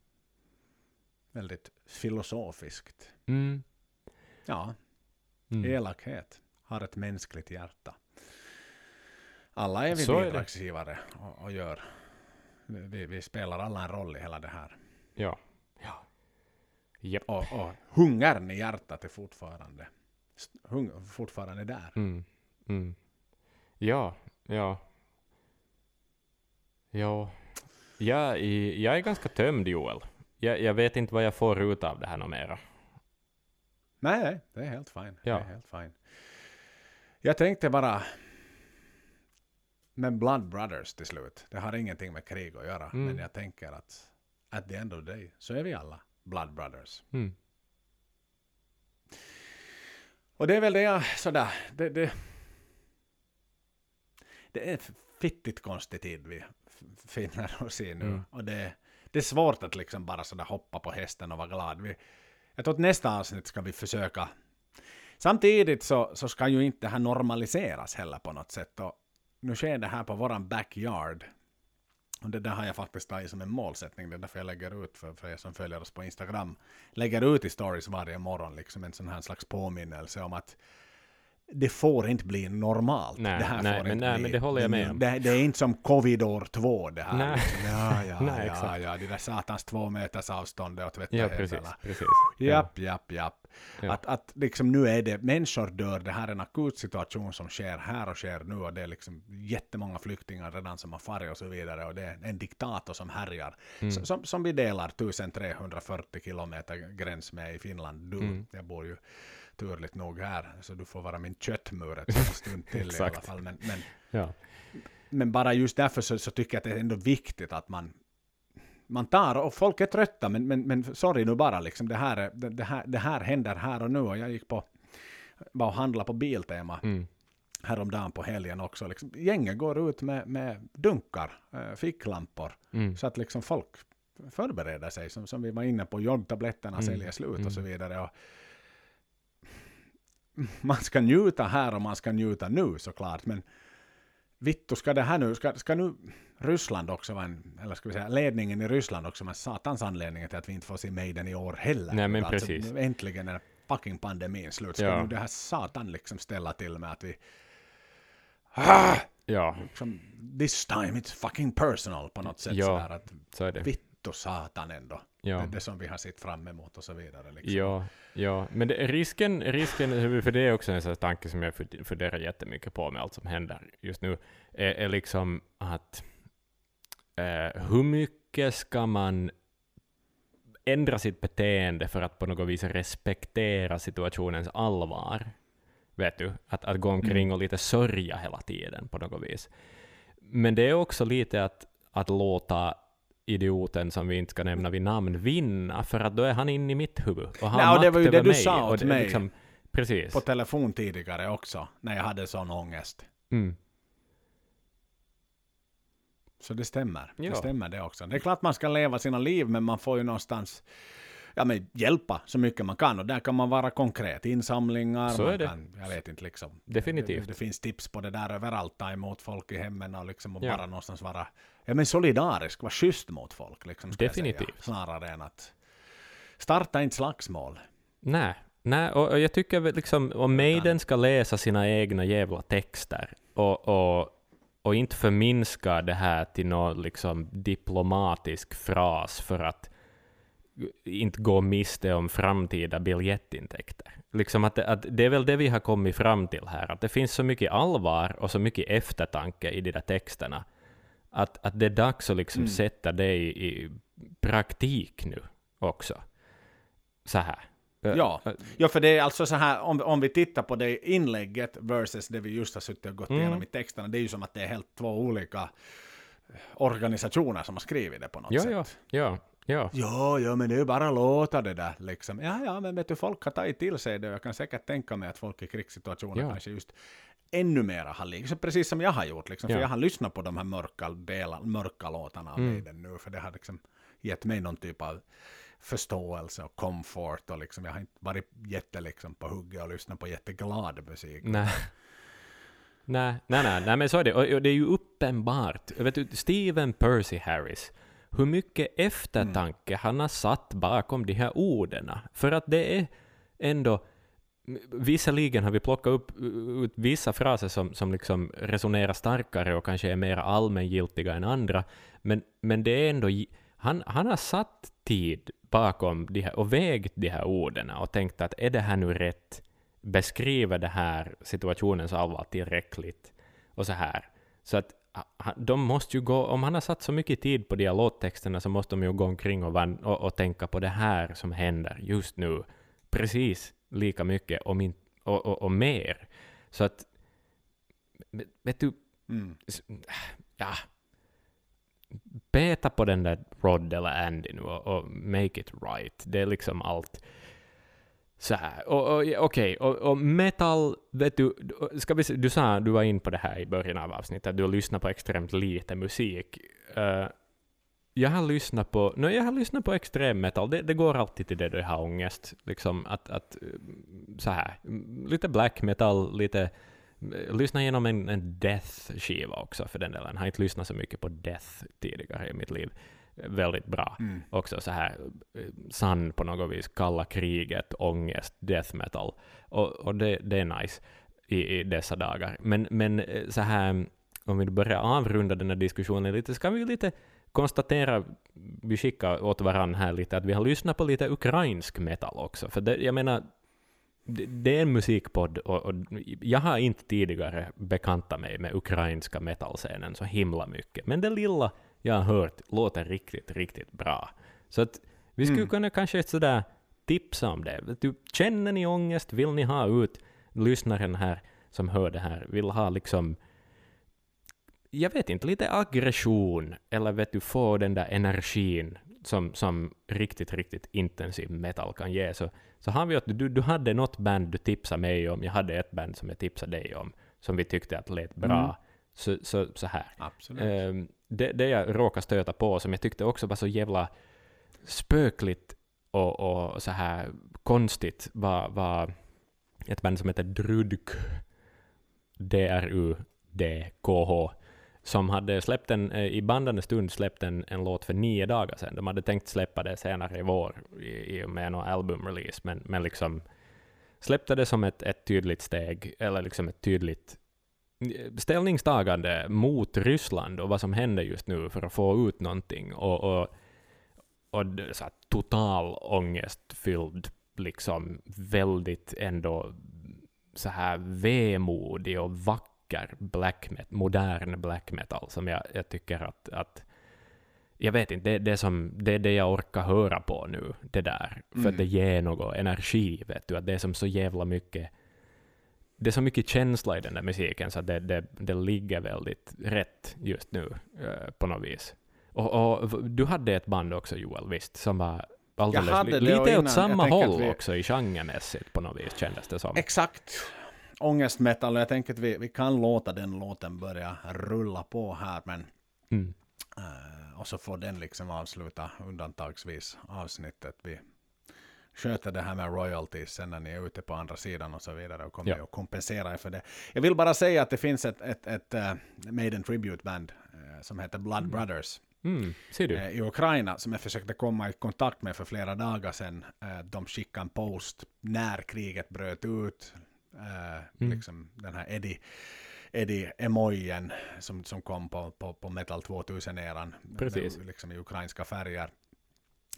Speaker 1: Väldigt filosofiskt.
Speaker 2: Mm.
Speaker 1: Ja,
Speaker 2: Mm.
Speaker 1: elakhet har ett mänskligt hjärta. Alla är vi
Speaker 2: Så är det.
Speaker 1: bidragsgivare och, och gör. Vi, vi spelar alla en roll i hela det här.
Speaker 2: Ja. Ja. Japp.
Speaker 1: Och, och hungern i hjärtat är fortfarande, hung, fortfarande där.
Speaker 2: Mm. Mm. Ja, ja. Ja. Jag, är- jag är ganska tömd, Joel. Jag, jag vet inte vad jag får ut av det här mera.
Speaker 1: Nej, nej, det är helt fine.
Speaker 2: Ja.
Speaker 1: Det är helt fine. Jag tänkte bara med Blood Brothers till slut. Det har ingenting med krig att göra.
Speaker 2: Mm.
Speaker 1: Men jag tänker att at the end of the day så är vi alla Blood Brothers.
Speaker 2: Mm.
Speaker 1: Och det är väl det jag sådär. Det, det, det är fittigt konstig tid vi finner oss i nu.
Speaker 2: Mm.
Speaker 1: Och det, det är svårt att liksom bara sådär hoppa på hästen och vara glad. Vi, jag tror att nästa avsnitt ska vi försöka. Samtidigt så, så ska ju inte det här normaliseras heller på något sätt. Och nu sker det här på våran backyard. Och det där har jag faktiskt tagit som en målsättning. Det är därför jag lägger ut för, för er som följer oss på Instagram. Lägger ut i stories varje morgon liksom en sån här slags påminnelse om att det får inte bli normalt.
Speaker 2: Nej,
Speaker 1: det här
Speaker 2: nej,
Speaker 1: får
Speaker 2: men-
Speaker 1: inte
Speaker 2: nej,
Speaker 1: bli,
Speaker 2: men det håller jag med om.
Speaker 1: Det, det är inte som covid år två det här.
Speaker 2: Nej.
Speaker 1: Liksom. Ja, ja, [LAUGHS]
Speaker 2: Nej,
Speaker 1: ja,
Speaker 2: exakt.
Speaker 1: ja, det där satans två meters avstånd och tvätta
Speaker 2: Ja,
Speaker 1: händerna.
Speaker 2: precis.
Speaker 1: Japp, japp, japp.
Speaker 2: Ja.
Speaker 1: Att, att liksom nu är det, människor dör, det här är en akut situation som sker här och sker nu och det är liksom jättemånga flyktingar redan som har farit och så vidare och det är en diktator som härjar.
Speaker 2: Mm.
Speaker 1: S- Som, som vi delar 1340 kilometer gräns med i Finland. Du,
Speaker 2: Mm.
Speaker 1: jag bor ju turligt nog här så du får vara min köttmur en [LAUGHS] stund till i alla fall. Men, men,
Speaker 2: Ja.
Speaker 1: men bara just därför så, så tycker jag att det är ändå viktigt att man man tar, och folk är trötta, men, men, men sorry nu bara, liksom, det, här, är- det, det, här, det här händer här och nu. Och jag gick på, var och handlade på Biltema
Speaker 2: Mm.
Speaker 1: häromdagen på helgen också. Liksom, gänget går ut med, med dunkar, eh, ficklampor,
Speaker 2: Mm.
Speaker 1: så att liksom folk förbereda sig, som, som vi var inne på, jodtabletterna
Speaker 2: Mm.
Speaker 1: säljer slut
Speaker 2: Mm.
Speaker 1: och så vidare. Och man ska njuta här och man ska njuta nu såklart, men vittu, ska det här nu, ska, ska nu Ryssland också vara en, eller ska vi säga ledningen i Ryssland också vara satans anledning till att vi inte får se Maiden i år heller.
Speaker 2: Nej, men
Speaker 1: alltså,
Speaker 2: precis.
Speaker 1: Äntligen är fucking pandemin slut. Ska
Speaker 2: Ja.
Speaker 1: nu det här satan liksom ställa till med att vi... Ah!
Speaker 2: Ja,
Speaker 1: Liksom, this time it's fucking personal på något sätt.
Speaker 2: Ja.
Speaker 1: Sådär, att
Speaker 2: så är det.
Speaker 1: Vittu satan ändå.
Speaker 2: Ja.
Speaker 1: Det är det som vi har sett fram emot och så vidare. Liksom.
Speaker 2: Ja, ja, men det, risken, risken, för det är också en sån tanke som jag fund- funderar jättemycket på med allt som händer just nu, är, är liksom att eh, hur mycket ska man ändra sitt beteende för att på något vis respektera situationens allvar? Vet du? Att, att gå omkring och lite sörja hela tiden på något vis. Men det är också lite att, att låta idioten som vi inte ska nämna vid namn vinna, för att då är han inne i mitt huvud. Och har
Speaker 1: Nej, och det var ju det du sa
Speaker 2: och
Speaker 1: åt mig.
Speaker 2: Liksom, precis.
Speaker 1: På telefon tidigare också, när jag hade sån ångest.
Speaker 2: Mm.
Speaker 1: Så det stämmer.
Speaker 2: Ja.
Speaker 1: Det stämmer det också. Det är klart man ska leva sina liv, men man får ju någonstans ja, men hjälpa så mycket man kan. Och där kan man vara konkret. Insamlingar,
Speaker 2: Så är det.
Speaker 1: kan, jag vet inte liksom.
Speaker 2: Definitivt.
Speaker 1: Det, det finns tips på det där överallt, ta emot folk i hemmen och liksom och
Speaker 2: Ja.
Speaker 1: bara någonstans vara ja, men solidarisk, vara schysst mot folk. Liksom.
Speaker 2: Definitivt.
Speaker 1: Snarare än att starta inte slagsmål.
Speaker 2: Nej, nej och, och jag tycker liksom, om Maiden ska läsa sina egna jävla texter och, och, och inte förminska det här till någon liksom diplomatisk fras för att inte gå miste om framtida biljettintäkter. Liksom att, att det är väl det vi har kommit fram till här, att det finns så mycket allvar och så mycket eftertanke i de där texterna, att, att det är dags att liksom
Speaker 1: Mm.
Speaker 2: sätta det i, i praktik nu också. Så här.
Speaker 1: Ja. Ja, för det är alltså så här, om, om vi tittar på det inlägget versus det vi just har suttit och gått
Speaker 2: Mm.
Speaker 1: igenom i texterna, det är ju som att det är helt två olika organisationer som har skrivit det på något
Speaker 2: Ja,
Speaker 1: sätt.
Speaker 2: ja, ja, ja.
Speaker 1: Ja, ja, men det är ju bara låta det där liksom. Ja, ja, men vet du, folk har tagit till sig det och jag kan säkert tänka mig att folk i krigssituationer
Speaker 2: Ja.
Speaker 1: kanske just ännu mera har liksom, precis som jag har gjort liksom, för
Speaker 2: Ja.
Speaker 1: jag har lyssnat på de här mörka, delar, mörka låtarna av
Speaker 2: Mm.
Speaker 1: Maiden nu, för det har liksom gett mig någon typ av förståelse och komfort och liksom, jag har inte varit jätte liksom på hugget och lyssnat på jätteglad musik.
Speaker 2: Nej. Nej, nej, nej, nej, men så är det. Och, och det är ju uppenbart. Vet du, Stephen Percy Harris, hur mycket eftertanke han har satt bakom de här orden. För att det är ändå... Visserligen har vi plockat upp ut vissa fraser som, som liksom resonerar starkare och kanske är mer allmängiltiga än andra, men, men det är ändå... Han, han har satt tid bakom de här, och vägt de här orden och tänkt att är det här nu rätt? beskriver det här situationens allvar tillräckligt och så här. Så att de måste ju gå, om han har satt så mycket tid på de här låttexterna så måste de ju gå omkring och, och, och tänka på det här som händer just nu precis lika mycket om in, och, och, och mer. Så att, vet- du,
Speaker 1: Mm.
Speaker 2: ja, beta på den där Rod eller Andy nu och, och make it right. Det är liksom allt. Så här. Och, och, Okej, och, och metal, vet du, ska vi, se- du sa, du var in på det här i början av avsnittet, du har lyssnat på extremt lite musik. Eh, jag har lyssnat på, no, jag har lyssnat på extrem metal, det, det går alltid till det jag har ångest. Liksom att, att, eh, så här, mm, lite black metal, lite, eh, lyssna igenom en, en death-skiva också för den delen. Jag har inte lyssnat så mycket på death tidigare i mitt liv. Väldigt bra
Speaker 1: Mm.
Speaker 2: också så här sann på något vis, kalla kriget, ångest, death metal. Och, och det, det är nice i, i dessa dagar. Men, men eh, så här, om vi börjar avrunda den här diskussionen lite, så kan vi ju lite konstatera, vi skickar åt varandra här lite, att vi har lyssnat på lite ukrainsk metal också. För det, jag menar, det, det är en musikpodd och, och jag har inte tidigare bekantat mig med ukrainska metalscenen så himla mycket. Men det lilla jag har hört låter riktigt, riktigt bra. Så att vi skulle
Speaker 1: Mm.
Speaker 2: kunna kanske sådär tipsa om det. Du, känner ni ångest? Vill ni ha ut lyssnaren här som hör det här? Vill ha liksom jag vet inte, lite aggression, eller vet du, få den där energin som, som riktigt, riktigt intensiv metal kan ge, så, så har vi att du, du hade något band du tipsade mig om, jag hade ett band som jag tipsade dig om, som vi tyckte att lät bra.
Speaker 1: Mm.
Speaker 2: Så, så, så här.
Speaker 1: Absolut.
Speaker 2: Ehm, det, det jag råkade stöta på, som jag tyckte också var så jävla spökligt och, och så här konstigt var, var ett band som heter Drudk, D-R-U-D-K-H, som hade släppt en, eh, i bandande stund släppt en, en låt för nio dagar sedan. De hade tänkt släppa det senare i vår i, i och med någon albumrelease, men, men liksom släppte det som ett, ett tydligt steg, eller liksom ett tydligt eh, ställningstagande mot Ryssland och vad som händer just nu för att få ut någonting. Och, och, och så här, total ångestfylld, liksom väldigt ändå så här vemodig och vacker black metal, modern black metal som jag, jag tycker att, att jag vet inte, det, det, som, det är det jag orkar höra på nu, det där. För
Speaker 1: Mm.
Speaker 2: att det ger något energi, vet du. Att det är som så jävla mycket... Det är så mycket känsla i den där musiken, så det, det, det ligger väldigt rätt just nu, eh, på något vis. Och, och du hade ett band också, Joel, visst, som var alldeles lite åt samma håll
Speaker 1: vi-
Speaker 2: också i genremässigt på något vis, kändes det som.
Speaker 1: Exakt. Ångestmetal, och jag tänker att vi, vi kan låta den låten börja rulla på här, men
Speaker 2: Mm.
Speaker 1: eh, och så får den liksom avsluta undantagsvis avsnittet. Vi sköter det här med royalties sen när ni är ute på andra sidan och så vidare och kommer
Speaker 2: Ja.
Speaker 1: att kompensera er för det. Jag vill bara säga att det finns ett, ett, ett uh, Maiden Tribute Band eh, som heter Blood Brothers
Speaker 2: Mm. Du?
Speaker 1: eh, i Ukraina som jag försökte komma i kontakt med för flera dagar sedan. De skickade en post när kriget bröt ut. Eh,
Speaker 2: Mm.
Speaker 1: liksom den här Eddie, Eddie emojen som, som kom på, på, på Metal 2000-eran.
Speaker 2: Precis.
Speaker 1: Med, liksom i ukrainska färger.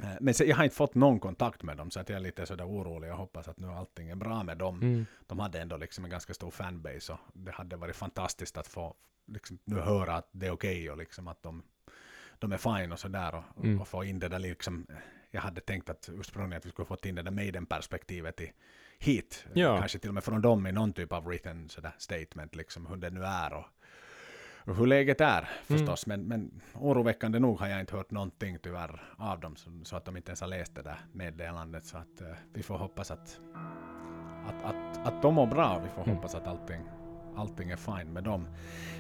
Speaker 1: Eh, Men jag har inte fått någon kontakt med dem så att jag är lite sådär orolig och hoppas att nu allting är bra med dem.
Speaker 2: Mm.
Speaker 1: De hade ändå liksom en ganska stor fanbase och det hade varit fantastiskt att få liksom, nu höra att det är okej och liksom att de, de är fine och sådär och,
Speaker 2: Mm.
Speaker 1: och få in det där liksom. Jag hade tänkt att ursprungligen att vi skulle fått in det där Maiden-perspektivet i, hit.
Speaker 2: Ja.
Speaker 1: Kanske till och med från dem i någon typ av written sådär statement liksom hur det nu är och, och hur läget är förstås. Men, men oroväckande nog har jag inte hört någonting tyvärr av dem så, så att de inte ens har läst det där meddelandet. Så att eh, vi får hoppas att att, att, att de mår bra. Vi får
Speaker 2: Mm.
Speaker 1: hoppas att allting, allting är fine med dem.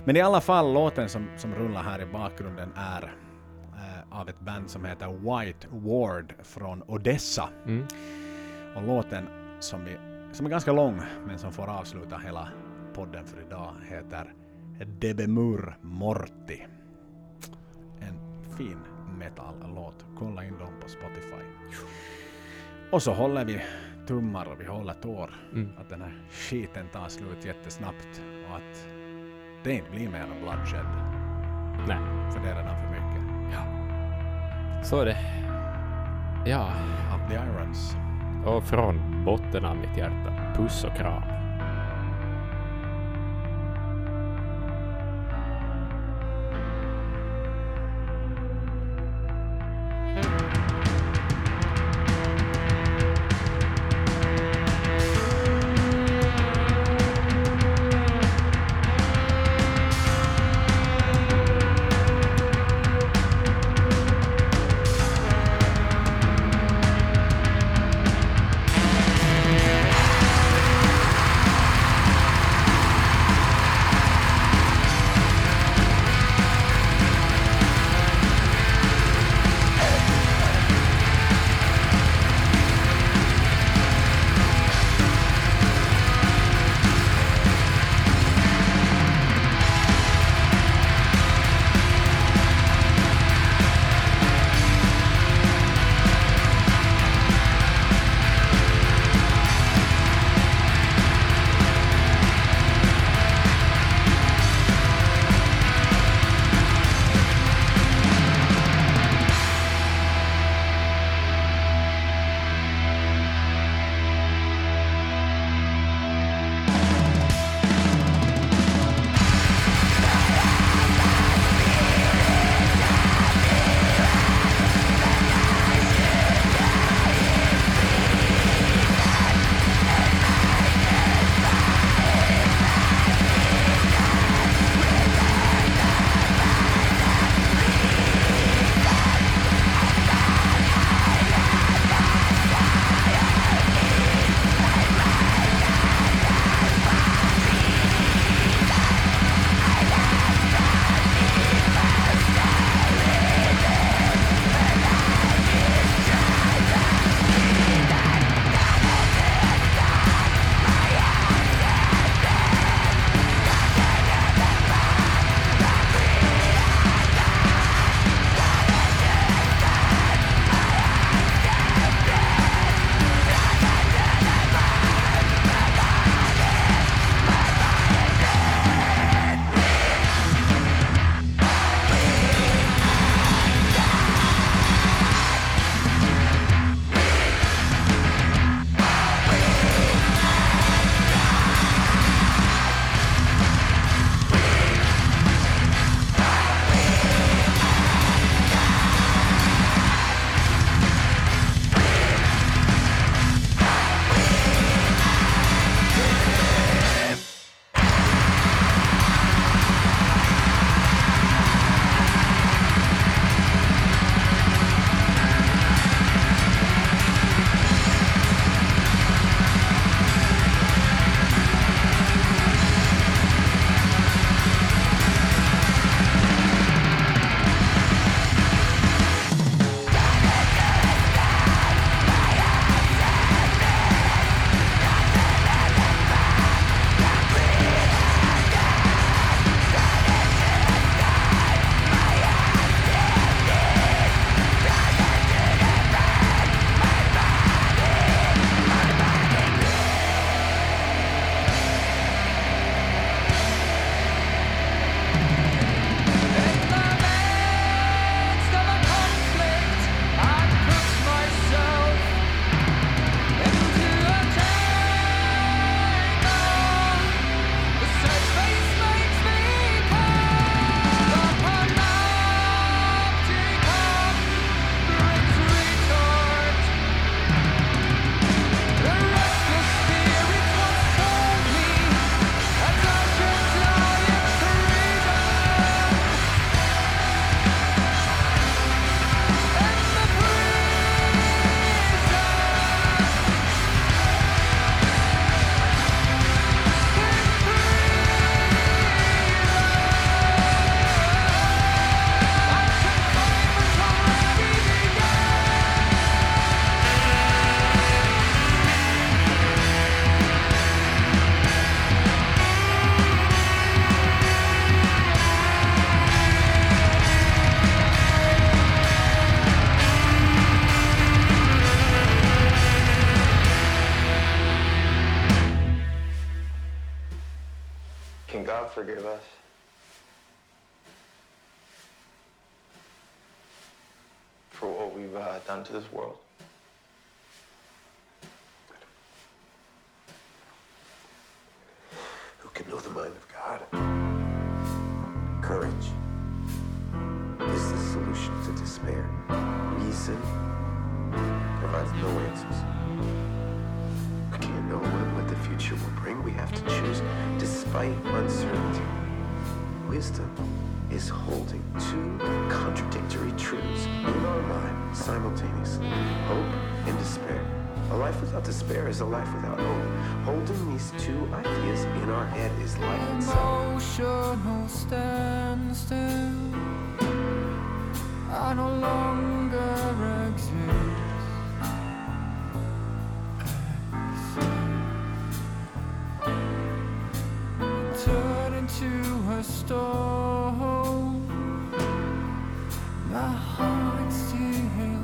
Speaker 1: Men i alla fall, låten som, som rullar här i bakgrunden är eh, av ett band som heter White Ward från Odessa.
Speaker 2: Mm.
Speaker 1: Och låten som, vi, som är ganska lång, men som får avsluta hela podden för idag, heter Debemur Morti. En fin metal-låt. Kolla in dem på Spotify. Och så håller vi tummar och vi håller tår
Speaker 2: Mm.
Speaker 1: att den här skiten tar slut jättesnabbt och att det inte blir mer bloodshed.
Speaker 2: Nej.
Speaker 1: För det är redan för mycket.
Speaker 2: Så är det. Ja,
Speaker 1: Up the irons
Speaker 2: och från botten av mitt hjärta, puss och kram.
Speaker 3: my heart's to